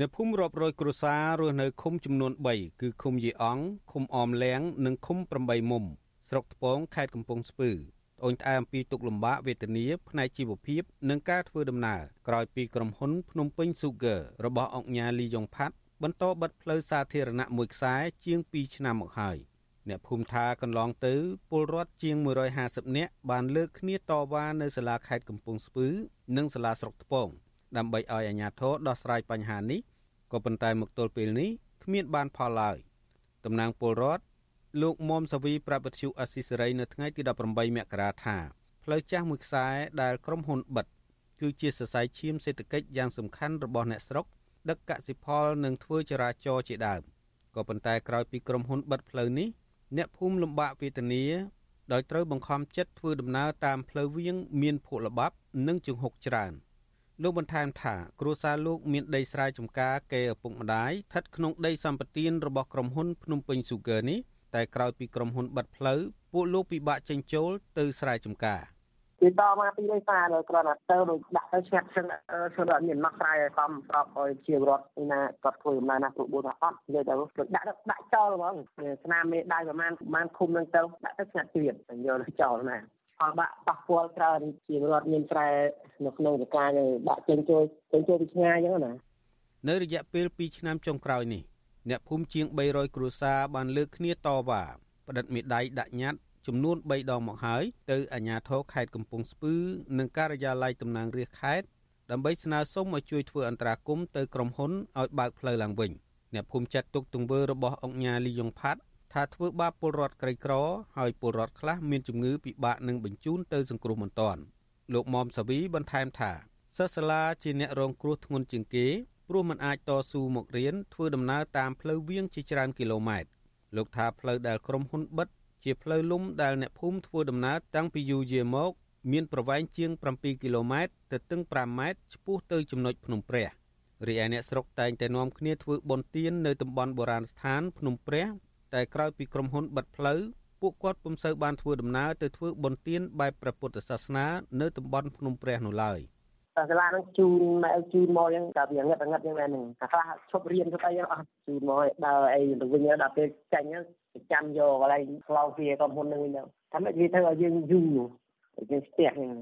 នៅភូមិរាប់រយគ្រួសាររស់នៅឃុំចំនួន3គឺឃុំយីអងឃុំអមលៀងនិងឃុំ8មុំស្រុកថ្ពងខេត្តកំពង់ស្ពឺត្អូញត្អែអំពីទុកលំបាកវេទនាផ្នែកជីវភាពនិងការធ្វើដំណើរក្រោយពីក្រុមហ៊ុនភ្នំពេញ Sugar របស់អង្គញាលីយ៉ុងផាត់ បន្តបិទផ្លូវសាធារណៈមួយខ្សែជាង2ឆ្នាំមកហើយអ្នកភូមិថាកន្លងទៅពលរដ្ឋជាង150នាក់បានលើកគ្នាតវ៉ានៅសាលាខេត្តកំពង់ស្ពឺ និងសាលាស្រុកថ្ពងដើម្បីឲ្យអាជ្ញាធរដោះស្រាយបញ្ហានេះក៏ប៉ុន្តែមកទល់ពេលនេះគ្មានបានផលឡើយតំណាងពលរដ្ឋលោកមុំសាវីប្រាប់វិទ្យុអស៊ីសេរីនៅថ្ងៃទី18មករាថាផ្លូវចាស់មួយខ្សែដែលក្រុមហ៊ុនបិទគឺជាសរសៃឈាមសេដ្ឋកិច្ចយ៉ាងសំខាន់របស់អ្នកស្រុក ដឹកកសិផលនិងធ្វើចរាចរណ៍ជាដើមក៏ប៉ុន្តែក្រោយពីក្រុមហ៊ុនបិទផ្លូវនេះអ្នកភូមិលំបាកវេទនាដោយត្រូវបង្ខំចិត្តធ្វើដំណើរតាមផ្លូវវាង មានភក់ល្បាប់និងជង្ហុកច្រើនលោកបន្ថែមថាគ្រួសារលោកមានដីស្រែចម្ការកេឪពុកម្ដាយស្ថិតក្នុងដីសម្បត្តិរបស់ក្រុមហ៊ុនភ្នំពេញ Sugar នេះតែក្រោយពីក្រុមហ៊ុនបិទផ្លូវពួកលោកពិបាកចេញចូលទៅស្រែចម្ការ គេតមកពីដីសារគ្រាន់តែទៅដូចដាក់ទៅឆ្ងាត់ចឹងធ្វើដល់មានមកស្រ័យឲ្យសំប្រាប់ឲ្យជារដ្ឋណាគាត់ធ្វើដំណើរណាប្របួនថាអត់និយាយទៅដាក់ដាក់ចោលហ្មងស្នាមមេដៃប្រហែលប្រហែលឃុំនឹងទៅដាក់ទៅឆ្ងាត់ទៀតយកទៅចោលណាផលបាក់ប៉ះពាល់ច្រើនជារដ្ឋមានស្រែនៅក្នុងវិការដាក់ចេញចូលចេញចូលពីឆ្ងាយអញ្ចឹងណានៅរយៈពេល2ឆ្នាំចុងក្រោយនេះអ្នកភូមិជាង300គ្រួសារបានលើកគ្នាតវ៉ាផ្តិតមេដៃដាក់ញត្តិ ចំនួន3ដងមកហើយទៅអាជ្ញាធរខេត្តកំពង់ស្ពឺនិងការិយាល័យតំណាងរាស្ត្រខេត្តដើម្បីស្នើសុំឲ្យជួយធ្វើអន្តរាគមន៍ទៅក្រុមហ៊ុនឲ្យបើកផ្លូវឡើងវិញអ្នកភូមិចាត់ទុកទង្វើរបស់អង្គញាលីយ៉ុងផាត់ថាធ្វើបាបពលរដ្ឋក្រីក្រហើយពលរដ្ឋខ្លះមានជំងឺពិបាកនឹងបញ្ជូនទៅសង្គ្រោះមិនទាន់លោកមុំសាវីបន្ថែមថាសិស្សសាលាជាអ្នករងគ្រោះធ្ងន់ជាងគេព្រោះមិនអាចតស៊ូមករៀនធ្វើដំណើរតាមផ្លូវវាងជាច្រើនគីឡូម៉ែត្រលោកថាផ្លូវដែលក្រុមហ៊ុនបិទ ជាផ្លូវលំដែលអ្នកភូមិធ្វើដំណើរតាំងពីយូរយារមក មានប្រវែងជាង7គីឡូម៉ែត្រទៅទឹង5ម៉ែត្រឆ្ពោះទៅចំណុចភ្នំព្រះរីឯអ្នកស្រុកតែងតែនាំគ្នាធ្វើបុណ្យទាននៅតំបន់បុរាណស្ថានភ្នំព្រះ តែក្រោយពីក្រុមហ៊ុនបិទផ្លូវពួកគាត់ពុំសូវបានធ្វើដំណើរទៅធ្វើបុណ្យទានបែបព្រះពុទ្ធសាសនានៅតំបន់ភ្នំព្រះនោះឡើយតែសាលានឹងជូនម៉ែជូនមកយ៉ាងតែវាងឹតងឹតយ៉ាងហ្នឹងតែខ្លះឈប់រៀនទៅអីអស់ជូនមកដើរអីទៅវិញដល់ពេលចាញ់ ទៅចាំយកកន្លែងខ្លោវាក្រុមហ៊ុននឹងវិញថាមិនវាធ្វើឲ្យយើងយូរយើងស្ទះហ្នឹង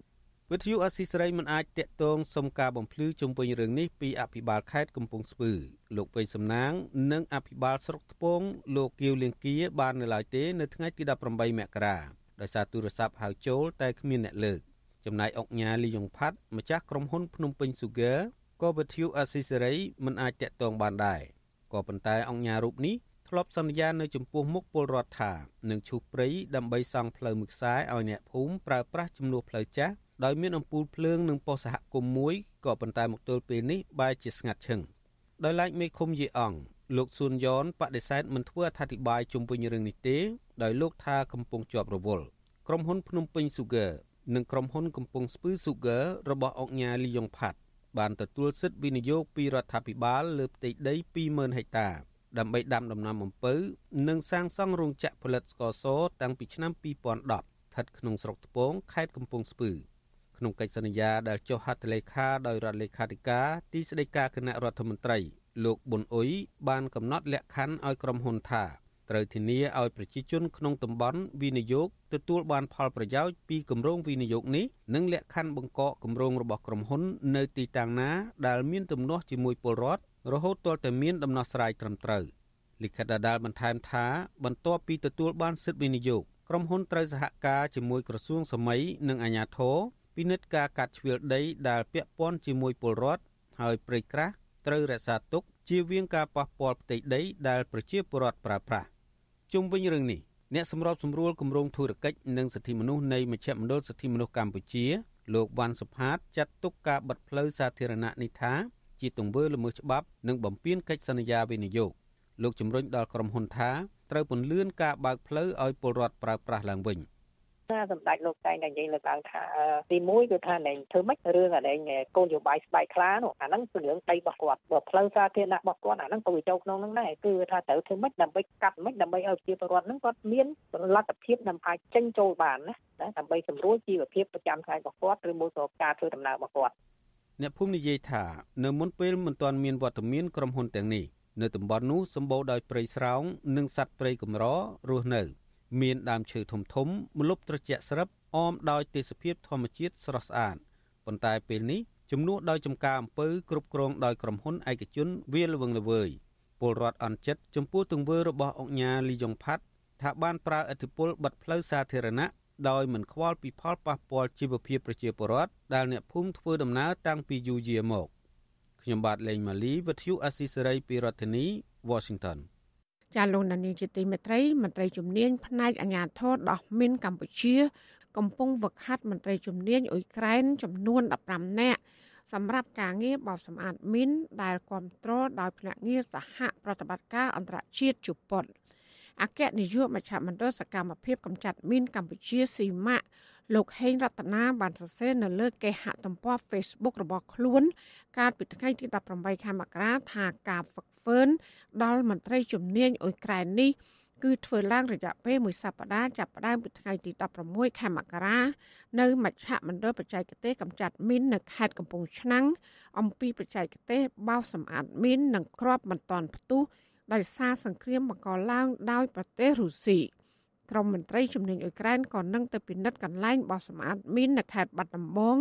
វិទ្យុអស៊ីសេរីមិនអាចតាក់ទងសុំការបំភ្លឺជុំវិញរឿងនេះពីអភិបាលខេត្តកំពង់ស្ពឺលោកពេជ្រសំណាង និងអភិបាលស្រុកថ្ពងលោកគៀវលៀងគៀបាននៅឡើយទេនៅថ្ងៃទី18មករាដោយសារទូរស័ព្ទហៅចូលតែគ្មានអ្នកលើកចំណែកអុកញ៉ាលីយ៉ុងផាត់ម្ចាស់ក្រុមហ៊ុនភ្នំពេញ Sugar ក៏វិទ្យុអស៊ីសេរីមិនអាចតាក់ទងបានដែរក៏ប៉ុន្តែអង្គញារូបនេះ ធ្លាប់សន្យានៅចំពោះមុខពលរដ្ឋថានឹងឈូសព្រៃដើម្បីសង់ផ្លូវមួយខ្សែឲ្យអ្នកភូមិប្រើប្រាស់ជំនួសផ្លូវចាស់ដោយមានអំពូលភ្លើងនិងប៉ុស្តិ៍សហគមន៍មួយក៏ប៉ុន្តែមកទល់ពេលនេះបែរជាស្ងាត់ឈឹងដោយឡែកមេឃុំយីអង្គលោកស៊ុនយ៉នបដិសេធមិនធ្វើអត្ថាធិប្បាយជុំវិញរឿងនេះទេដោយលោកថាកំពុងជាប់រវល់ក្រុមហ៊ុនភ្នំពេញ Sugar និងក្រុមហ៊ុនកំពង់ស្ពឺ Sugar របស់អង្គញាលីយ៉ុងផាត់បានទទួលសិទ្ធិវិនិយោគពីរដ្ឋាភិបាលលើផ្ទៃដី20000ហិកតា ដើម្បីដាំដំណាំអំពៅនិងសាងសង់រោងចក្រផលិតស្ករសតាំងពីឆ្នាំ2010ស្ថិតក្នុងស្រុកថ្ពងខេត្តកំពង់ស្ពឺ។ក្នុងកិច្ចសន្យាដែលចុះហត្ថលេខាដោយរដ្ឋលេខាធិការទីស្តីការគណៈរដ្ឋមន្ត្រី លោកប៊ុនអ៊ុយបានកំណត់លក្ខខណ្ឌឲ្យក្រុមហ៊ុនថាត្រូវធានាឲ្យប្រជាជនក្នុងតំបន់វិនិយោគទទួលបានផលប្រយោជន៍ពីគម្រោងវិនិយោគនេះនិងលក្ខខណ្ឌបង្កកគម្រោងរបស់ក្រុមហ៊ុន នៅទីតាំងណាដែលមានទំនាស់ជាមួយពលរដ្ឋ រហូតទាល់តែមានដំណោះស្រាយត្រឹមត្រូវលិខិតដដាលបន្ថែមថាបន្ទាប់ពីទទួលបានសិទ្ធិវិនិយោគក្រុមហ៊ុនត្រូវសហការជាមួយក្រសួងសម័យនិងអាជ្ញាធរពិនិត្យការកាត់ជ្រៀលដីដែលពាក់ព័ន្ធជាមួយពលរដ្ឋហើយព្រៃក្រាស់ត្រូវរក្សាទុកជៀសវាងការប៉ះពាល់ផ្ទៃដីដែលប្រជាពលរដ្ឋប្រើប្រាស់ជុំវិញរឿងនេះអ្នកសម្របសម្រួលគម្រោងធុរកិច្ចនិងសិទ្ធិមនុស្សនៃមជ្ឈមណ្ឌលសិទ្ធិមនុស្សកម្ពុជាលោកវ៉ាន់សុផាតចាត់ទុកការបិទផ្លូវសាធារណៈនេះថា ជាទង្វើល្មើសច្បាប់និងបំពានកិច្ចសន្យាវិនិយោគលោកជំរុញដល់ក្រុមហ៊ុនថាត្រូវពន្លឿនការបើកផ្លូវឲ្យពលរដ្ឋប្រើប្រាស់ឡើងវិញ។ថាសម្ដេចលោកតែងតែនិយាយលើកឡើងថាទី1គឺថានឹងធ្វើម៉េចរឿងអានេះកូនយោបាយស្បែកខ្លានោះអាហ្នឹងគឺរឿងដីរបស់គាត់បើផ្លូវសាធារណៈរបស់គាត់អាហ្នឹងក៏វាចូលក្នុងហ្នឹងដែរគឺថាត្រូវធ្វើម៉េចដើម្បីកាត់ម៉េចដើម្បីឲ្យប្រជាពលរដ្ឋហ្នឹងគាត់មានលទ្ធភាពដើម្បីអាចចេញចូលបានណាដើម្បីសម្រួលជីវភាពប្រចាំថ្ងៃរបស់គាត់ឬមួយក៏ការធ្វើដំណើររបស់គាត់ អ្នកភូមិនិយាយថានៅមុនពេលមិនទាន់មានវត្តមានក្រុមហ៊ុនទាំងនេះនៅតំបន់នោះសម្បូរដោយព្រៃស្រោងនិងសត្វព្រៃកម្ររស់នៅ មានដើមឈើធំធំម្លប់ត្រជាក់ស្រិបអមដោយទេសភាពធម្មជាតិស្រស់ស្អាតប៉ុន្តែពេលនេះជំនួសដោយចំការអំពើគ្រប់គ្រងដោយក្រុមហ៊ុនឯកជនវាលវឹងល្វើយពលរដ្ឋអន់ចិត្តចំពោះទង្វើរបស់អង្គញាលីយ៉ុងផាត់ថាបានប្រើឥទ្ធិពលបិទផ្លូវសាធារណៈ ដោយមិនខ្វល់ពីផលប៉ះពាល់ជីវភាពប្រជាពលរដ្ឋដែលអ្នកភូមិធ្វើដំណើរតាំងពីយូរយារមកខ្ញុំបាទលេងម៉ាលីវិទ្យុអស៊ីសេរីពីរដ្ឋធានី Washington ចាលោកនានីជាទីមេត្រីមន្ត្រីជំនាញផ្នែកអាជ្ញាធរដោះមីនកម្ពុជា កំពុងវឹកហាត់មន្ត្រីជំនាញអ៊ុយក្រែនចំនួន15នាក់សម្រាប់ការងារបោសសម្អាតមីនដែលគ្រប់គ្រងដោយភ្នាក់ងារសហប្រតិបត្តិការអន្តរជាតិជប៉ុន អគ្គនាយកមជ្ឈមណ្ឌលសកម្មភាពកម្ចាត់មីនកម្ពុជាស៊ីម៉ាក់លោកហេងរតនាបានសរសេរនៅលើគេហទំព័រ Facebook របស់ខ្លួន កាលពីថ្ងៃទី18ខែមករាថាការហ្វឹកហ្វឺនដល់មន្ត្រីជំនាញអ៊ុយក្រែននេះគឺធ្វើឡើងរយៈពេលមួយសប្តាហ៍ចាប់ផ្ដើមពីថ្ងៃទី16ខែមករានៅមជ្ឈមណ្ឌលបច្ចេកទេសកម្ចាត់មីននៅខេត្តកំពង់ឆ្នាំងអំពីបច្ចេកទេសបោសសម្អាតមីននិងគ្រាប់បន្ទាន់ផ្ទុះ ដោយសារសង្គ្រាមបង្កឡើងដោយប្រទេសរុស្ស៊ីក្រមមន្ត្រីជំនាញអ៊ុយក្រែនក៏នឹងទៅពិនិត្យកន្លែងបោះសម្អាតមីននៅខេត្តបាត់ដំបង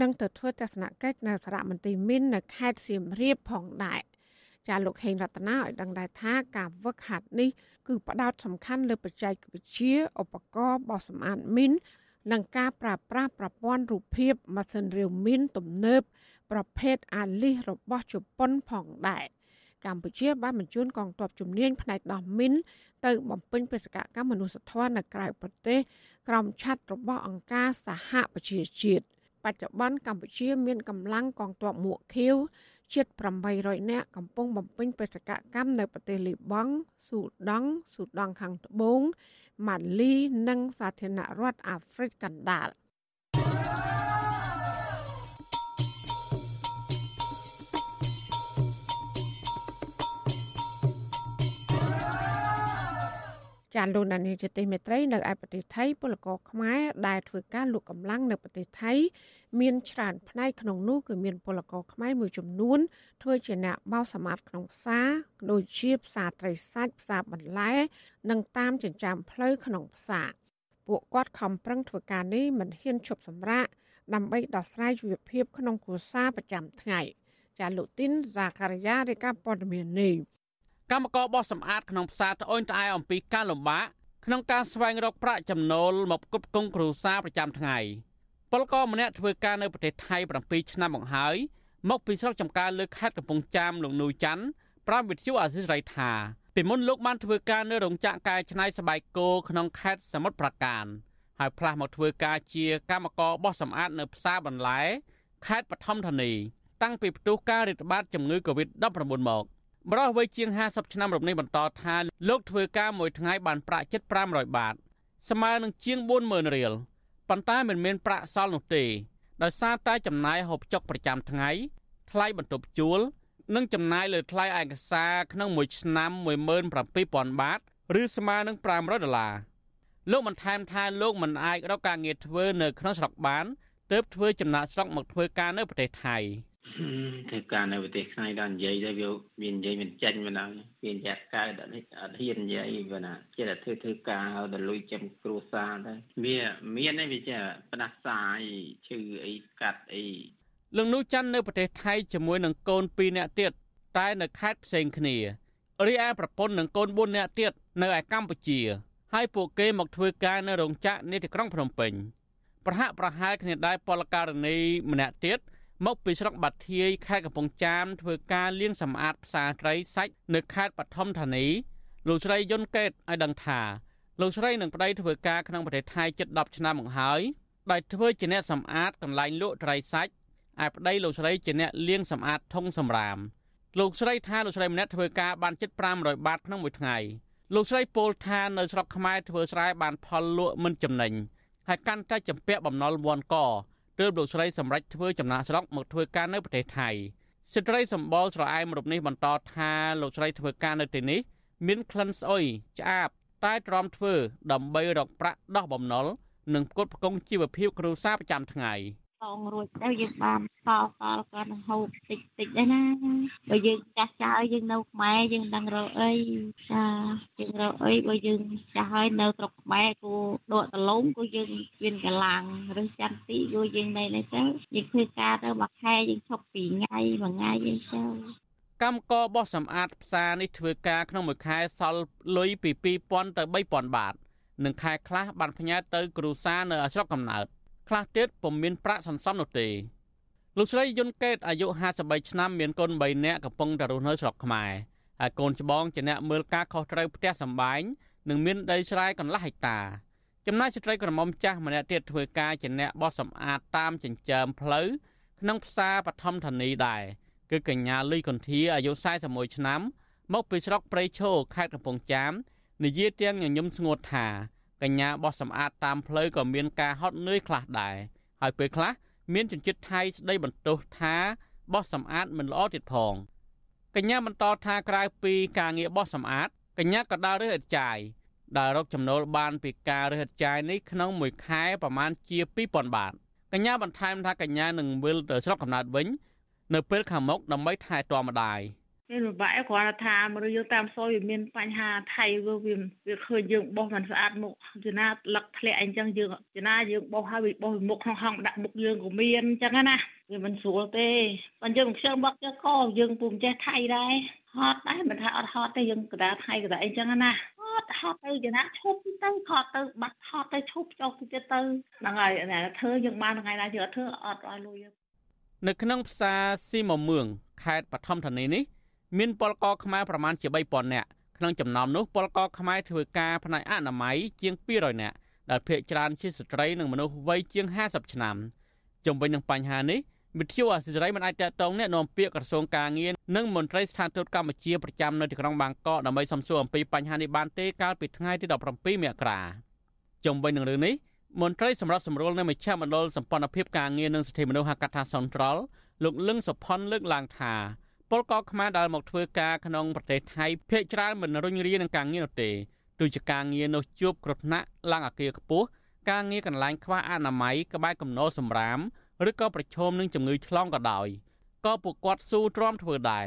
និងទៅធ្វើទស្សនកិច្ចនៅសារមន្ទីរមីននៅខេត្តសៀមរាបផងដែរចាលោកហេងរតនាឲ្យដឹងដែរថាការវឹកហាត់នេះគឺផ្ដោតសំខាន់លើបច្ចេកវិទ្យាឧបករណ៍បោះសម្អាតមីននិងការប្រើប្រាស់ប្រព័ន្ធរូបភាពម៉ាស៊ីនរាវមីនទំនើបប្រភេទអាលីសរបស់ជប៉ុនផងដែរ។ កម្ពុជាបានបញ្ជូនកងទ័ពជំនាញផ្នែកដោះមីនទៅបំពេញបេសកកម្មមនុស្សធម៌នៅក្រៅប្រទេសក្រោមឆ័ត្ររបស់អង្គការសហប្រជាជាតិបច្ចុប្បន្នកម្ពុជាមានកម្លាំងកងទ័ពមួកខៀវជិត800នាក់កំពុងបំពេញបេសកកម្មនៅប្រទេសលីបង់ស៊ូដង់ស៊ូដង់ខាងត្បូងម៉ាលីនិងសាធារណរដ្ឋអាហ្វ្រិកកណ្ដាល ចាលោកដានីជាទីមេត្រីនៅឯប្រទេសថៃពលករខ្មែរដែលធ្វើការលក់កម្លាំងនៅប្រទេសថៃ មានច្រើនផ្នែកក្នុងនោះគឺមានពលករខ្មែរមួយចំនួនធ្វើជាអ្នកបោសសម្អាតក្នុងផ្សារដូចជាផ្សារត្រីសាច់ផ្សារបន្លែ និងតាមចិញ្ចើមផ្លូវក្នុងផ្សារពួកគាត់ខំប្រឹងធ្វើការនេះមិនហ៊ានឈប់សម្រាកដើម្បីដោះស្រាយជីវភាពក្នុងគ្រួសារប្រចាំថ្ងៃ ចាលោកទីនសាការីយ៉ារាយការណ៍ព័ត៌មាននេះ កម្មករបោះសម្អាតក្នុងផ្សារត្អូញត្អែអំពីការលំបាកក្នុងការស្វែងរកប្រាក់ចំណូលមកផ្គត់ផ្គង់គ្រួសារប្រចាំថ្ងៃពលករម្នាក់ធ្វើការនៅប្រទេសថៃ7ឆ្នាំមកហើយមកពីស្រុកចំការលើខេត្តកំពង់ចាមលោកនូច័ន្ទប្រាំវិទ្យុអាស៊ីសេរីថាពីមុនលោកបានធ្វើការនៅរោងចក្រកែច្នៃស្បែកគោក្នុងខេត្តសមុទ្រប្រាកានហើយផ្លាស់មកធ្វើការជាកម្មករបោះសម្អាតនៅផ្សារបន្លែខេត្តបឋមធានី តាំងពីផ្ទុះការរាតត្បាតជំងឺ Covid-19 មក បរិះវ័យជាង50ឆ្នាំរំនេះបន្តថាលោកធ្វើការមួយថ្ងៃបានប្រាក់ជិត500បាតស្មើនឹងជាង40000រៀលប៉ុន្តែមិនមានប្រាក់សល់នោះទេដោយសារតែចំណាយហូបចុកប្រចាំថ្ងៃថ្លៃបន្ទប់ជួល និងចំណាយលើថ្លៃឯកសារក្នុងមួយឆ្នាំ17000បាតឬស្មើនឹង500ដុល្លារលោកបានថែមថាលោកមិនអាចរកការងារធ្វើនៅក្នុងស្រុកបានទើបធ្វើចំណាក់ស្រុកមកធ្វើការនៅប្រទេសថៃប ធ្វើការនៅប្រទេសខ្មែរដល់និយាយទៅវាវានិយាយមិនចាញ់មិនដល់វានិយាយកើតអត់អត់ហ៊ាននិយាយបើណាចេះតែធ្វើធ្វើការដល់លុយចាំគ្រួសារទៅវាមានឯងវាចេះផ្ដាសាយឈឺអីកាត់អីលោកនោះច័ន្ទនៅប្រទេសថៃជាមួយនឹងកូន2នាក់ទៀតតែនៅខេត្តផ្សេងគ្នារីឯប្រពន្ធនិងកូន4នាក់ទៀតនៅឯកម្ពុជា ហើយពួកគេមកធ្វើការនៅរោងចក្រនៅទីក្រុងភ្នំពេញប្រហាក់ប្រហែលគ្នាដែរពលករណីម្នាក់ទៀត មកពីស្រុកបាធាយខេត្តកំពង់ចាមធ្វើការលាងសម្អាតផ្សារត្រីសាច់នៅខេត្តបឋមធានីលោកស្រីយុនកេតឲ្យដឹងថាលោកស្រីនឹងប្តីធ្វើការក្នុងប្រទេសថៃជិត10ឆ្នាំមកហើយដោយធ្វើជាអ្នកសម្អាតកន្លែងលក់ត្រីសាច់ឯប្តីលោកស្រីជាអ្នកលាងសម្អាតធុងសម្រាមលោកស្រីថាលោកស្រីម្នាក់ធ្វើការបានជិត500បាតក្នុងមួយថ្ងៃលោកស្រីពោលថានៅស្រុកខ្មែរធ្វើស្រែបានផលលក់មិនចំណេញហើយកាន់តែចម្ពាក់បំណុលវាន់ក ទើបលោកស្រីសម្រេចធ្វើចំណាក់ស្រុកមកធ្វើការនៅប្រទេសថៃស្ត្រីសម្បល់ស្រអែមរូបនេះបន្តថាលោកស្រីធ្វើការនៅទីនេះមានក្លិនស្អុយឆ្អាបតែទ្រាំធ្វើដើម្បីរកប្រាក់ដោះបំណុលនិងផ្គត់ផ្គង់ជីវភាពគ្រួសារប្រចាំថ្ងៃ។ផ ងរួចទៅយើងបានសល់សល់ក៏នឹងហូបតិចតិចដែរណាបើយើងចាស់ចាស់យើងនៅខ្មែរយើងដឹងរកអីចាយើងរកអីបើយើងចាស់ហើយនៅស្រុកខ្មែរគួដកដលងគួយើងមានកលាំងឬចន្ទទីគួយើងនៅនេះទៅយើងធ្វើការទៅមួយខែយើងឈប់ពីរថ្ងៃមួយថ្ងៃយើងទៅកម្មកបោះសម្អាតផ្សារនេះធ្វើការក្នុងមួយខែសល់លុយពី2000ទៅ3000បាត និងខែខ្លះបានផ្ញើទៅគ្រួសារនៅស្រុកកំណើត ខ្លះទៀតពុំមានប្រាក់សន្សំនោះទេលោកស្រីយុនកេតអាយុ53ឆ្នាំមានកូន3នាក់កំពុងតែរស់នៅស្រុកខ្មែរហើយកូនច្បងជាអ្នកមើលការខុសត្រូវផ្ទះសម្បែងនិងមានដីស្រែកន្លះហិកតាចំណែកស្ត្រីក្រមុំចាស់ម្នាក់ទៀតធ្វើការជាអ្នកបោះសម្អាតតាមចិញ្ចើមផ្លូវក្នុងផ្សារបឋមធានីដែរគឺកញ្ញាលីកន្ធាអាយុ41ឆ្នាំមកពីស្រុកព្រៃឈរខេត្តកំពង់ចាមនិយាយទាំងញញឹមស្ងួតថា កញ្ញាបោះសម្អាតតាមផ្លូវក៏មានការហត់នឿយខ្លះដែរហើយពេលខ្លះមានជនជាតិថៃស្ដីបន្ទោសថាបោះសម្អាតមិនល្អទៀតផងកញ្ញាបន្តថាក្រៅពីការងារបោះសម្អាតកញ្ញាក៏ដើររើសឥតចាយដែលរកចំណូលបានពីការរើសឥតចាយនេះក្នុងមួយខែប្រមាណជា2000បាតកញ្ញាបន្ថែមថាកញ្ញានឹងវិលទៅស្រុកកំណើតវិញ នៅពេលខាងមុខដើម្បីថែទាំម្ដាយ។ មានពិបាកគ្រាន់តែថាមនុស្សយើងតាមសយវាមានបញ្ហាថៃវាវាវាឃើញយើងបោះមិនស្អាតមុខចំណាលឹកធ្លាក់អីចឹងយើងចំណាយើងបោះហើយវាបោះមុខក្នុងហងដាក់មុខយើងក៏មានចឹងណាវាមិនស្រួលទេបើយើងខ្ជិលមកចឹងក៏យើងពុំចេះថៃដែរហត់ដែរមិនថាអត់ហត់ទេយើងកដាថៃកដាអីចឹងណាហត់ហត់ទៅចំណាឈប់ទៅខត់ទៅបាត់ហត់ទៅឈប់ចុះទៅទៀតទៅហ្នឹងហើយណាធ្វើយើងបានថ្ងៃណាយើងអត់ធ្វើអត់ឲ្យលុយនៅក្នុងផ្សារស៊ីមមឿងខេត្តបឋមធានីនេះ មានពលករខ្មែរប្រមាណជា3000នាក់ក្នុងចំណោមនោះពលករខ្មែរធ្វើការផ្នែកអនាម័យជាង200នាក់ដែលភាគច្រើនជាស្ត្រីនិងមនុស្សវ័យជាង50ឆ្នាំជំវិញនឹងបញ្ហានេះវិទ្យុអសិរ័យមិនអាចតតងអ្នកនាំពាក្យក្រសួងការងារនិងមន្ត្រីស្ថានទូតកម្ពុជាប្រចាំនៅទីក្រុងបាងកកដើម្បីសំសួរអំពីបញ្ហានេះបានទេកាលពីថ្ងៃទី17មករាជំវិញនឹងរឿងនេះមន្ត្រីសម្រាប់សម្រួលនៅមជ្ឈមណ្ឌលសម្ព័ន្ធភាពការងារនិងសិទ្ធិមនុស្សហៅកាត់ថាសន្ត្រលលោកលឹងសុផុនលើកឡើងថា ពលករខ្មែរដែលមកធ្វើការក្នុងប្រទេសថៃភាគច្រើនមិនរុញរានឹងការងារនោះទេដូចជាការងារនោះជួបគ្រោះថ្នាក់ឡើងអាគារខ្ពស់ការងារកន្លែងខ្វះអនាម័យក្បែរគំនរសម្រាមឬក៏ប្រឈមនឹងជំងឺឆ្លងក៏ដោយក៏ពួកគាត់ស៊ូទ្រាំធ្វើដែរ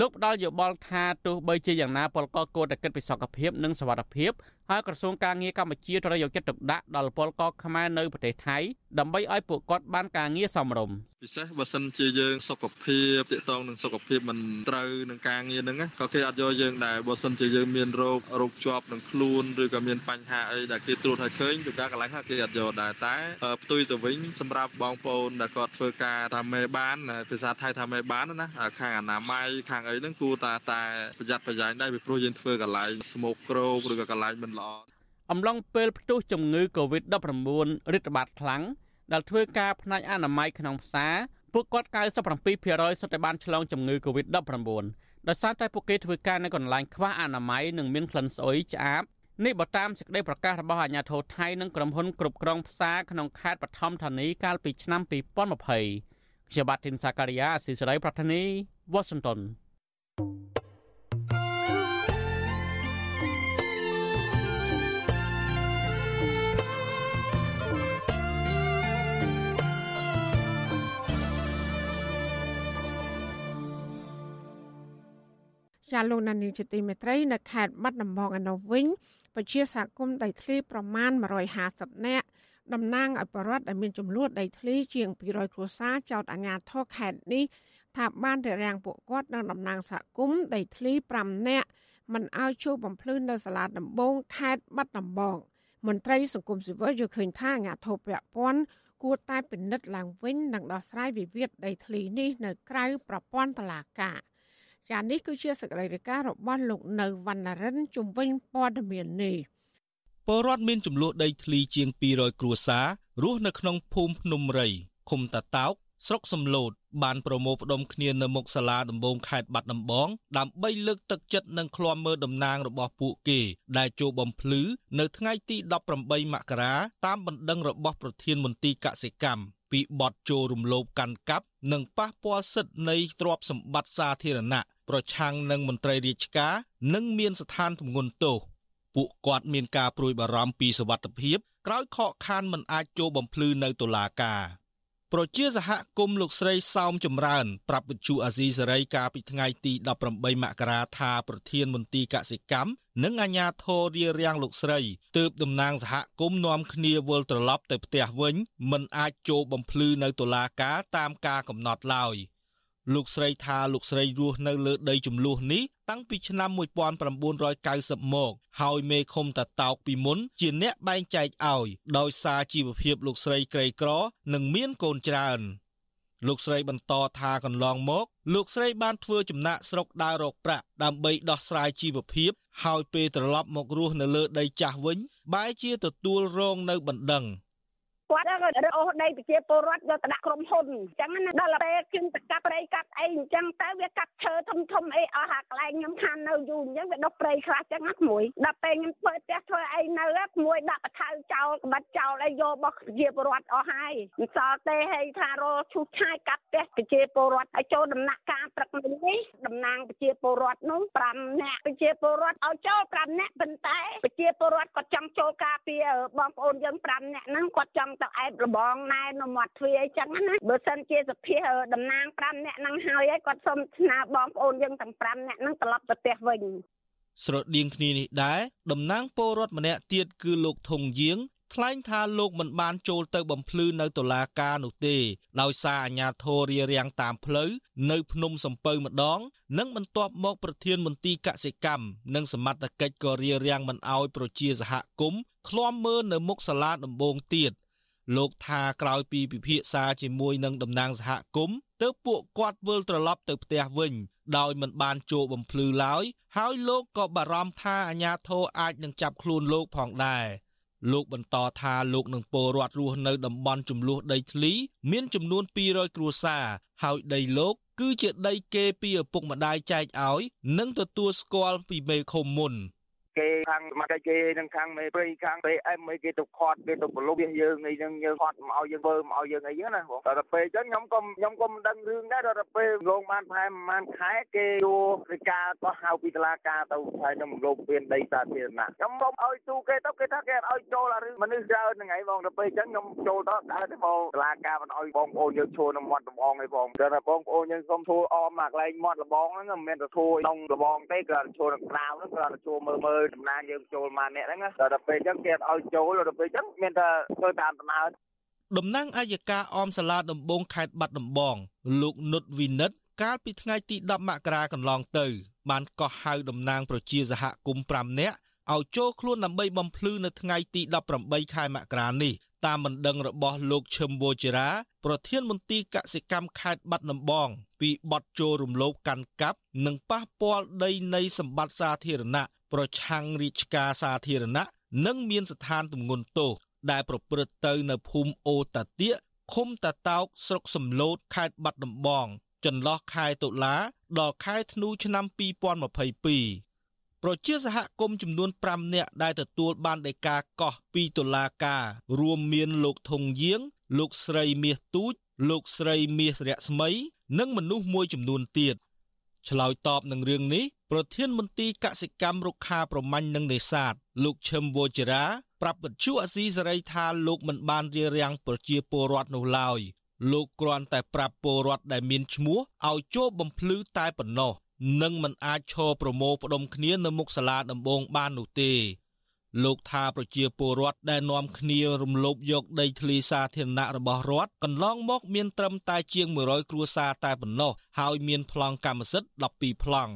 លោកផ្ដល់យោបល់ថាទោះបីជាយ៉ាងណាពលករគួរតែគិតពីសុខភាពនិងសុវត្ថិភាព ហើយក្រសួងការងារកម្ពុជាត្រូវយកចិត្តទុកដាក់ដល់ពលករខ្មែរនៅប្រទេសថៃដើម្បីឲ្យពួកគាត់បានការងារសមរម្យពិសេសបើសិនជាយើងសុខភាពតកតងនឹងសុខភាពមិនត្រូវនឹងការងារហ្នឹងក៏គេអត់យកយើងដែរបើសិនជាយើងមានរោគរោគជាប់នឹងខ្លួនឬក៏មានបញ្ហាអីដែលគេត្រួតឲ្យឃើញទៅការកន្លែងហ្នឹងគេអត់យកដែរតែផ្ទុយទៅវិញសម្រាប់បងប្អូនដែលគាត់ធ្វើការតាមមេបានភាសាថៃថាមេបានណាខាងអនាម័យខាងអីហ្នឹងគួរតែតែប្រយ័ត្នប្រយែងដែរពីព្រោះយើងធ្វើកន្លែងស្មោកគ្រោកឬក៏កន្លែងមិនល្អអំឡុងពេលផ្ទុះជំងឺ Covid-19 រាតត្បាតខ្លាំងដែលធ្វើការផ្នែកអនាម័យក្នុងផ្សារពួកគាត់97%សុទ្ធតែបានឆ្លងជំងឺ Covid-19 ដោយសារតែពួកគេធ្វើការនៅកន្លែងខ្វះអនាម័យនិងមានក្លិនស្អុយឆ្អាបនេះបើតាមសេចក្តីប្រកាសរបស់អាជ្ញាធរថៃនិងក្រុមហ៊ុនគ្រប់គ្រងផ្សារក្នុងខេត្តបឋមធានីកាលពីឆ្នាំ2020ខ្ញុំបាទធីនសាការីយ៉ាអស៊ីសេរីប្រធានីវ៉ាស៊ីនតោន ចាលោកណានីជាទីមេត្រីនៅខេត្តបាត់ដំបងឯនោះវិញពជាសហគមន៍ដីធ្លីប្រមាណ150នាក់តំណាងឲ្យបរដ្ឋដែលមានចំនួនដីធ្លីជាង200គ្រួសារចោតអាជ្ញាធរខេត្តនេះថាបានរារាំងពួកគាត់និងតំណាងសហគមន៍ដីធ្លី5នាក់មិនឲ្យជួបបំភ្លឺនៅសាលាដំបងខេត្តបាត់ដំបងមន្ត្រីសង្គមស៊ីវិលយល់ឃើញថាអាជ្ញាធរពាក់ព័ន្ធគួរតែពិនិត្យឡើងវិញនិងដោះស្រាយវិវាទដីធ្លីនេះនៅក្រៅប្រព័ន្ធតុលាការ ចានេះគឺជាសកម្មភាពរបស់លោកនៅវណ្ណរិនជំវិញព័ត៌មាននេះពលរដ្ឋមានចំនួនដីធ្លីជាង200គ្រួសាររស់នៅក្នុងភូមិភ្នំរីឃុំតាតោកស្រុកសំឡូតបានប្រមូលផ្ដុំគ្នានៅមុខសាលាដំបងខេត្តបាត់ដំបងដើម្បីលើកទឹកចិត្តនិងឃ្លាំមើលតំណាងរបស់ពួកគេដែលចូលបំភ្លឺនៅថ្ងៃទី18មករាតាមបណ្ដឹងរបស់ប្រធានមន្ទីរកសិកម្ម ពីបទចូលរំលោភកាន់កាប់និងប៉ះពាល់សិទ្ធិនៃទ្រព្យសម្បត្តិសាធារណៈប្រឆាំងនឹងមន្ត្រីរាជការនិងមានស្ថានទម្ងន់ទោសពួកគាត់មានការព្រួយបារម្ភពីសវត្ថិភាពក្រោយខកខានមិនអាចចូលបំភ្លឺនៅតុលាការ ប្រជាសហគមន៍លោកស្រីសោមចម្រើន ប្រាប់វិទ្យុអាស៊ីសេរីកាលពីថ្ងៃទី18មករាថាប្រធានមន្ទីរកសិកម្មនិងអាជ្ញាធររៀបរៀងលោកស្រីទើបតំណាងសហគមន៍នាំគ្នាវិលត្រឡប់ទៅផ្ទះវិញមិនអាចចូលបំភ្លឺនៅតុលាការតាមការកំណត់ឡើយ។ លោកស្រីថាលោកស្រីរស់នៅលើដីចំនួននេះតាំងពីឆ្នាំ1990មក ហើយមេឃុំតាតោកពីមុនជាអ្នកបែងចែកឲ្យដោយសារជីវភាពលោកស្រីក្រីក្រ និងមានកូនច្រើនលោកស្រីបន្តថាកន្លងមក លោកស្រីបានធ្វើចំណាក់ស្រុកដើររកប្រាក់ដើម្បីដោះស្រាយជីវភាព ហើយពេលត្រឡប់មករស់នៅលើដីចាស់វិញបែរជាទទួលរងនៅបណ្ដឹង គាត់ក៏រើអូសដីប្រជាពលរដ្ឋយកទៅដាក់ក្រុមហ៊ុនអញ្ចឹងណាដល់ពេលជិះទៅកាប់ព្រៃកាប់អីអញ្ចឹងទៅវាកាប់ឈើធំធំអីអស់ហាកន្លែងខ្ញុំខាននៅយូរអញ្ចឹងវាដុះព្រៃខ្លះអញ្ចឹងណាក្មួយដល់ពេលខ្ញុំធ្វើផ្ទះធ្វើអីនៅក្មួយដាក់បថៅចោលក្បិតចោលអីយករបស់ប្រជាពលរដ្ឋអស់ហើយមិនសល់ទេហើយថារលឈូសឆាយកាប់ផ្ទះប្រជាពលរដ្ឋឲ្យចូលដំណាក់កាលព្រឹកមិញនេះតំណាងប្រជាពលរដ្ឋនោះ5នាក់ប្រជាពលរដ្ឋឲ្យចូល5នាក់ប៉ុន្តែប្រជាពលរដ្ឋគាត់ចង់ចូលការពារបងប្អូនយើង5នាក់ហ្នឹងគាត់ចង់ទៅអែបរបងណែនៅមាត់ទ្វារអីចឹងណាបើសិនជាសភាតំណាង5នាក់ហ្នឹងហើយហើយគាត់សូមស្នើបងប្អូនយើងទាំង5នាក់ហ្នឹងត្រឡប់ទៅផ្ទះវិញស្រដៀងគ្នានេះដែរតំណាងពលរដ្ឋម្នាក់ទៀតគឺលោកធុងយាងថ្លែងថាលោកមិនបានចូលទៅបំភ្លឺនៅតុលាការនោះទេដោយសារអាជ្ញាធររារាំងតាមផ្លូវនៅភ្នំសំពៅម្ដង និងបន្ទាប់មកប្រធានមន្ទីរកសិកម្មនិងសមត្ថកិច្ចក៏រារាំងមិនអោយប្រជាសហគមន៍ឃ្លាំមើលនៅមុខសាលាដំបងទៀត លោកថាក្រោយពីពិភាក្សាជាមួយនឹងតំណាងសហគមន៍ទើបពួកគាត់វិលត្រឡប់ទៅផ្ទះវិញ ដោយមិនបានចូលបំភ្លឺឡើយហើយលោកក៏បារម្ភថាអាញាធរអាចនឹងចាប់ខ្លួនលោកផងដែរលោកបន្តថាលោកនឹងពលរដ្ឋរស់នៅតំបន់ចំនួនដីធ្លី មានចំនួន200គ្រួសារហើយដីលោក គឺជាដីគេពីឪពុកម្ដាយចែកឲ្យ និងទទួលស្គាល់ពីមេឃុំមុន។ គេខាងសមាជិកគេនិងខាងមេព្រៃខាង PM អីគេទៅខាត់គេទៅប្រលប់យើងអីហ្នឹងយើងខាត់មកឲ្យយើងធ្វើមកឲ្យយើងអីហ្នឹងណាបងដល់ពេលអញ្ចឹងខ្ញុំក៏ខ្ញុំក៏មិនដឹងរឿងដែរដល់ពេលលងបានប្រហែលប្រហែលខែគេយករាជការក៏ហៅពីតុលាការទៅហើយខ្ញុំលងពៀនដីសាធារណៈខ្ញុំមកឲ្យទូគេទៅគេថាគេអត់ឲ្យចូលអារឿងមនុស្សច្រើនហ្នឹងហើយបងដល់ពេលអញ្ចឹងខ្ញុំចូលទៅដើរទៅមកតុលាការមិនឲ្យបងប្អូនយើងឈួរនៅមាត់លបងឯងបងតែបងប្អូនយើងសុំធួអមមកកន្លែងមាត់លបងហ្នឹងមិនមែនទៅធួក្នុងលបងទេគ្រាន់តែឈួរនៅក្រៅហ្នឹងគ្រាន់តែឈួរមើលមើលតំណាងយើងចូលមកអ្នកហ្នឹងដល់ពេលអញ្ចឹងគេអត់ឲ្យចូលដល់ពេលអញ្ចឹងមានតែធ្វើតាមដំណើរតំណាងអัยការអមសាលាដំបងខេត្តបាត់ដំបងលោកនុតវិនិតកាលពីថ្ងៃទី10មករាកន្លងទៅ បានកោះហៅតំណាងប្រជាសហគមន៍5នាក់ឲ្យចូលខ្លួនដើម្បីបំភ្លឺនៅថ្ងៃទី18ខែមករានេះតាមបណ្ដឹងរបស់លោកឈឹមវូជារាប្រធានមន្ទីរកសិកម្មខេត្តបាត់ដំបង ពីបទចូលរំលោភកាន់កាប់ និងប៉ះពាល់ដីនៃសម្បត្តិសាធារណៈ ប្រឆាំងរាជការសាធារណៈនិងមានស្ថានទម្ងន់ទោសដែលប្រព្រឹត្តទៅនៅភូមិអូតាទៀកឃុំតាតោកស្រុកសំឡូតខេត្តបាត់ដំបង ចន្លោះខែតុលាដល់ខែធ្នូឆ្នាំ2022ប្រជាសហគមន៍ចំនួន5នាក់ដែលទទួលបានដីកាកោះពីតុលាការ រួមមានលោកធុងយាង លោកស្រីមាសទូច លោកស្រីមាសរស្មី និងមនុស្សមួយចំនួនទៀត ឆ្លើយតបនឹងរឿងនេះប្រធានមន្ទីរកសិកម្មរុក្ខាប្រមាញ់និងនេសាទលោកឈឹមវូជរាប្រាប់វិទ្យុអាស៊ីសេរីថាលោកមិនបានរៀបរៀងប្រជាពលរដ្ឋនោះឡើយលោកគ្រាន់តែប្រាប់ពលរដ្ឋដែលមានឈ្មោះឲ្យចូលបំភ្លឺតែប៉ុណ្ណោះនឹងមិនអាចឈរប្រមូលផ្ដុំគ្នានៅមុខសាលាដំបងបាននោះទេ លោកថាប្រជាពលរដ្ឋដែលនាំគ្នារំលោភយកដីធ្លីសាធារណៈរបស់រដ្ឋកន្លងមកមានត្រឹមតែជាង100គ្រួសារតែប៉ុណ្ណោះហើយមានប្លង់កម្មសិទ្ធិ12ប្លង់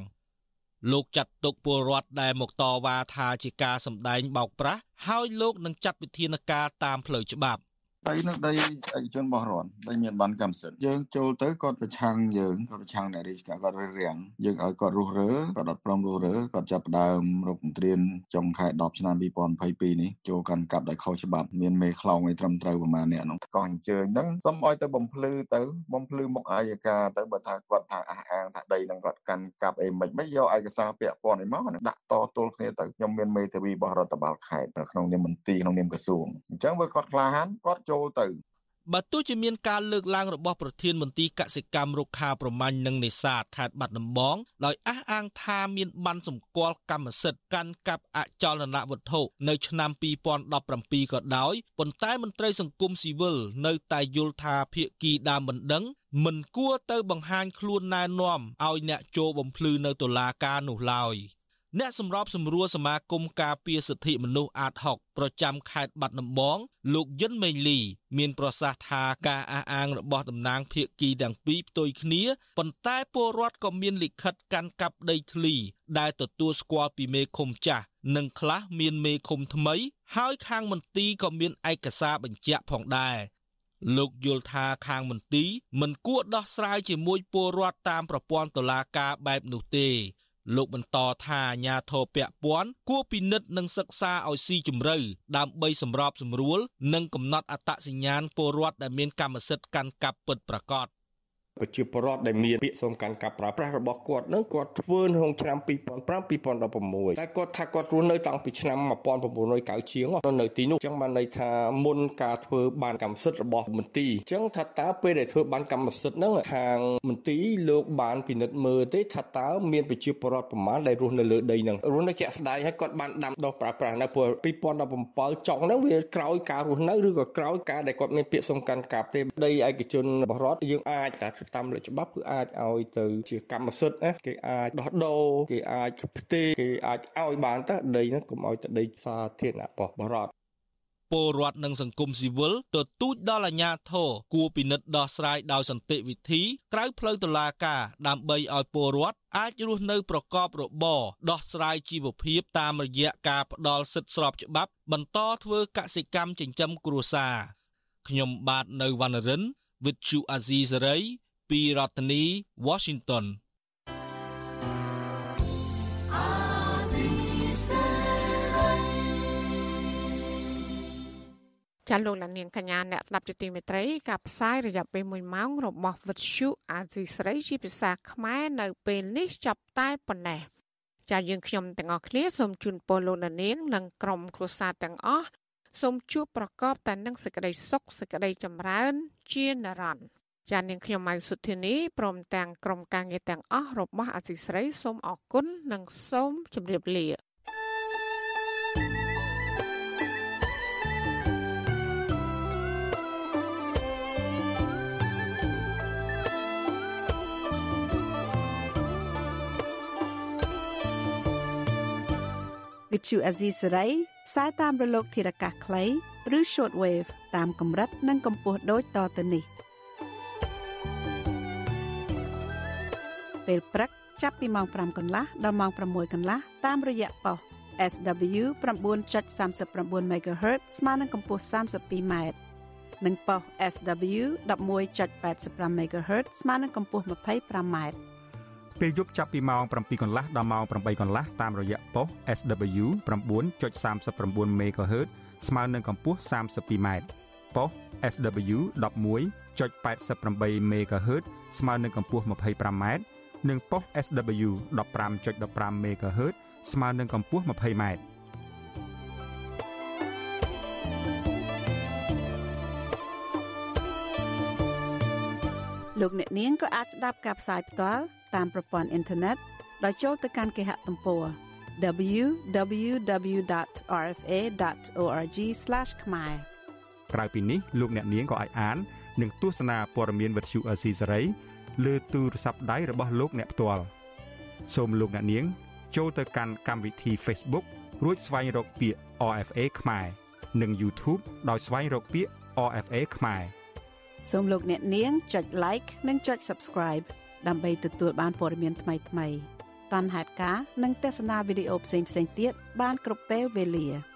លោកចាត់ទុកពលរដ្ឋដែលមកតវ៉ាថាជាការសម្ដែងបោកប្រាស់ហើយលោកនឹងចាត់វិធានការតាមផ្លូវច្បាប់ ដីនោះដីឯកជនរបស់រដ្ឋដីមានបានកម្មសិទ្ធិយើងចូលទៅគាត់ប្រឆាំងយើងគាត់ប្រឆាំងអ្នករាជការគាត់រើសរាំងយើងឲ្យគាត់រុះរើគាត់អត់ព្រមរុះរើគាត់ចាប់ផ្ដើមរកមន្ត្រីចុងខែ10ឆ្នាំ2022នេះចូលកាន់កាប់ដោយខុសច្បាប់មានមេខ្លោងឲ្យត្រឹមត្រូវប្រមាណអ្នកនោះកោះអញ្ជើញហ្នឹងសុំឲ្យទៅបំភ្លឺទៅបំភ្លឺមុខអាយកាទៅបើថាគាត់ថាអះអាងថាដីហ្នឹងគាត់កាន់កាប់អីមិនមិនយកឯកសារពាក់ព័ន្ធអីមកដាក់តទល់គ្នាទៅខ្ញុំមានមេធាវីរបស់រដ្ឋបាលខេត្តក្នុងនាមមន្ត្រីក្នុងនាមក្រសួងអញ្ចឹងបើគាត់ក្លាហានគាត់ចូលទៅបើទោះជាមានការលើកឡើងរបស់ប្រធានមន្ទីរកសិកម្មរុក្ខាប្រមាញ់និងនេសាទខេត្តបាត់ដំបងដោយអះអាងថាមានបានសម្គាល់កម្មសិទ្ធិកាន់កាប់អចលនវត្ថុនៅឆ្នាំ2017ក៏ដោយប៉ុន្តែមន្ត្រីសង្គមស៊ីវិលនៅតែយល់ថាភៀកគីដើមបណ្ដឹងមិនគួរទៅបង្ហាញខ្លួនណែនាំឲ្យអ្នកចូលបំភ្លឺនៅតុលាការនោះឡើយ។ អ្នកសម្របសម្រួលសមាគមការពារសិទ្ធិមនុស្សអាត6ប្រចាំខេត្តបាត់ដំបង លោកយិនមេងលី មានប្រសាសន៍ថាការអះអាងរបស់តំណាងភៀកគីទាំងពីរផ្ទុយគ្នាប៉ុន្តែពលរដ្ឋក៏មានលិខិតកាន់កាប់ដីធ្លី ដែលទទួលស្គាល់ពីមេឃុំចាស់និងខ្លះមានមេឃុំថ្មី ហើយខាងមន្ទីរក៏មានឯកសារបញ្ជាក់ផងដែរលោកយល់ថាខាងមន្ទីរមិនគួរដោះស្រាយជាមួយពលរដ្ឋតាមប្រព័ន្ធតុលាការបែបនោះទេ លោកបន្តថាអាញាធរពពាន់គួរពិនិត្យនិងសិក្សាឲ្យស៊ីជម្រៅដើម្បីសម្របសម្រួល និងកំណត់អត្តសញ្ញាណពលរដ្ឋដែលមានកម្មសិទ្ធិកាន់កាប់ពិតប្រាកដ។ ប្រជាពលរដ្ឋដែលមានពាក្យសុំការកាប់ប្រើប្រាស់របស់គាត់នឹងគាត់ធ្វើក្នុងឆ្នាំ2005 2016តែគាត់ថាគាត់រស់នៅតាំងពីឆ្នាំ1990ជាងនៅទីនោះចឹងបានន័យថាមុនការធ្វើបានកម្មសិទ្ធិរបស់មន្ទីរចឹងថាតើពេលដែលធ្វើបានកម្មសិទ្ធិហ្នឹងខាងមន្ទីរលោកបានពិនិត្យមើលទេថាតើមានប្រជាពលរដ្ឋប្រមាណដែលរស់នៅលើដីហ្នឹងរស់នៅជាក់ស្ដែងហើយគាត់បានដាំដុះប្រើប្រាស់នៅពេល2017ចុងហ្នឹងវាក្រោយការរស់នៅឬក៏ក្រោយការដែលគាត់មានពាក្យសុំការកាប់ទេដីឯកជនរបស់រដ្ឋយើងអាចតែតាមលើច្បាប់គឺអាចឲ្យទៅជាកម្មសិទ្ធិណាគេអាចដោះដូរគេអាចផ្ទេរគេអាចឲ្យបានតើដីហ្នឹងកុំឲ្យទៅដីសាធារណៈរបស់បរដ្ឋពលរដ្ឋនិងសង្គមស៊ីវិលទទូចដល់អាជ្ញាធរគួរពិនិត្យដោះស្រាយដោយសន្តិវិធីក្រៅផ្លូវតុលាការដើម្បីឲ្យពលរដ្ឋអាចរស់នៅប្រកបរបរដោះស្រាយជីវភាពតាមរយៈការផ្ដល់សិទ្ធិស្របច្បាប់ បន្តធ្វើកសិកម្មចិញ្ចឹមគ្រួសារខ្ញុំបាទនៅវណ្ណរិន with Chu Azizi Saray ពីរដ្ឋធានី Washington ចាលោកលានាងកញ្ញាអ្នកស្ដាប់ជាទីមេត្រីការផ្សាយរយៈពេល1ម៉ោងរបស់វិទ្យុអាស៊ីស្រីជាភាសាខ្មែរនៅពេលនេះចាប់តែប៉ុណ្ណេះចាយើងខ្ញុំទាំងអស់គ្នាសូមជូនពរលោកលានាងនិងក្រុមគ្រួសារទាំងអស់សូមជួបប្រកបតែនឹងសេចក្តីសុខសេចក្តីចម្រើន ជានិរន្តរ៍ ចានាងខ្ញុំម៉ៅសុធានីព្រមទាំងក្រុមការងារទាំងអស់របស់អសីស្រីសូមអរគុណនិងសូមជម្រាបលាវិទ្យុអេស៊ីសរ៉ៃផ្សាយតាមរលកធារកាសខ្លីឬ shortwave តាមកម្រិតនិងកម្ពស់ដូចតទៅនេះ ពេលព្រឹកចាប់ពីម៉ោង5កន្លះដល់ម៉ោង6កន្លះតាមរយៈប៉ុស SW 9.39 MHz ស្មើនឹងកម្ពស់ 32m និងប៉ុស SW 11.85 MHz ស្មើនឹងកម្ពស់ 25m ពេលយប់ចាប់ពីម៉ោង7កន្លះដល់ម៉ោង8កន្លះតាមរយៈប៉ុស SW 9.39 MHz ស្មើនឹងកម្ពស់ 32m ប៉ុស SW 11.88 MHz ស្មើនឹងកម្ពស់ 25m និងប៉ុស SW 15.15 MHz ស្មើនឹងកម្ពស់ 20m លោកអ្នកនាងក៏អាចស្ដាប់ការផ្សាយផ្ទាល់តាមប្រព័ន្ធអ៊ីនធឺណិតដោយចូលទៅកាន់គេហទំព័រ www.rfa.org/ ខ្មែរក្រៅពីនេះលោកអ្នកនាងក៏អាចអាននិងទស្សនាព័ត៌មានវិទ្យុអេស៊ីសរ៉ៃ លើទូរស័ព្ទដៃរបស់លោកអ្នកផ្ទាល់សូមលោកអ្នកនាង ចូលទៅកាន់កម្មវិធី Facebook រួចស្វែងរកពាក្យ RFA ខ្មែរនិង YouTube ដោយស្វែងរកពាក្យ RFA ខ្មែរសូមលោកអ្នកនាងចុច like និងចុច subscribe ដើម្បីទទួលបានព័ត៌មានថ្មីៗតាន់ហេតុការនិងទស្សនាវីដេអូផ្សេងៗទៀតបានគ្រប់ពេលវេលា។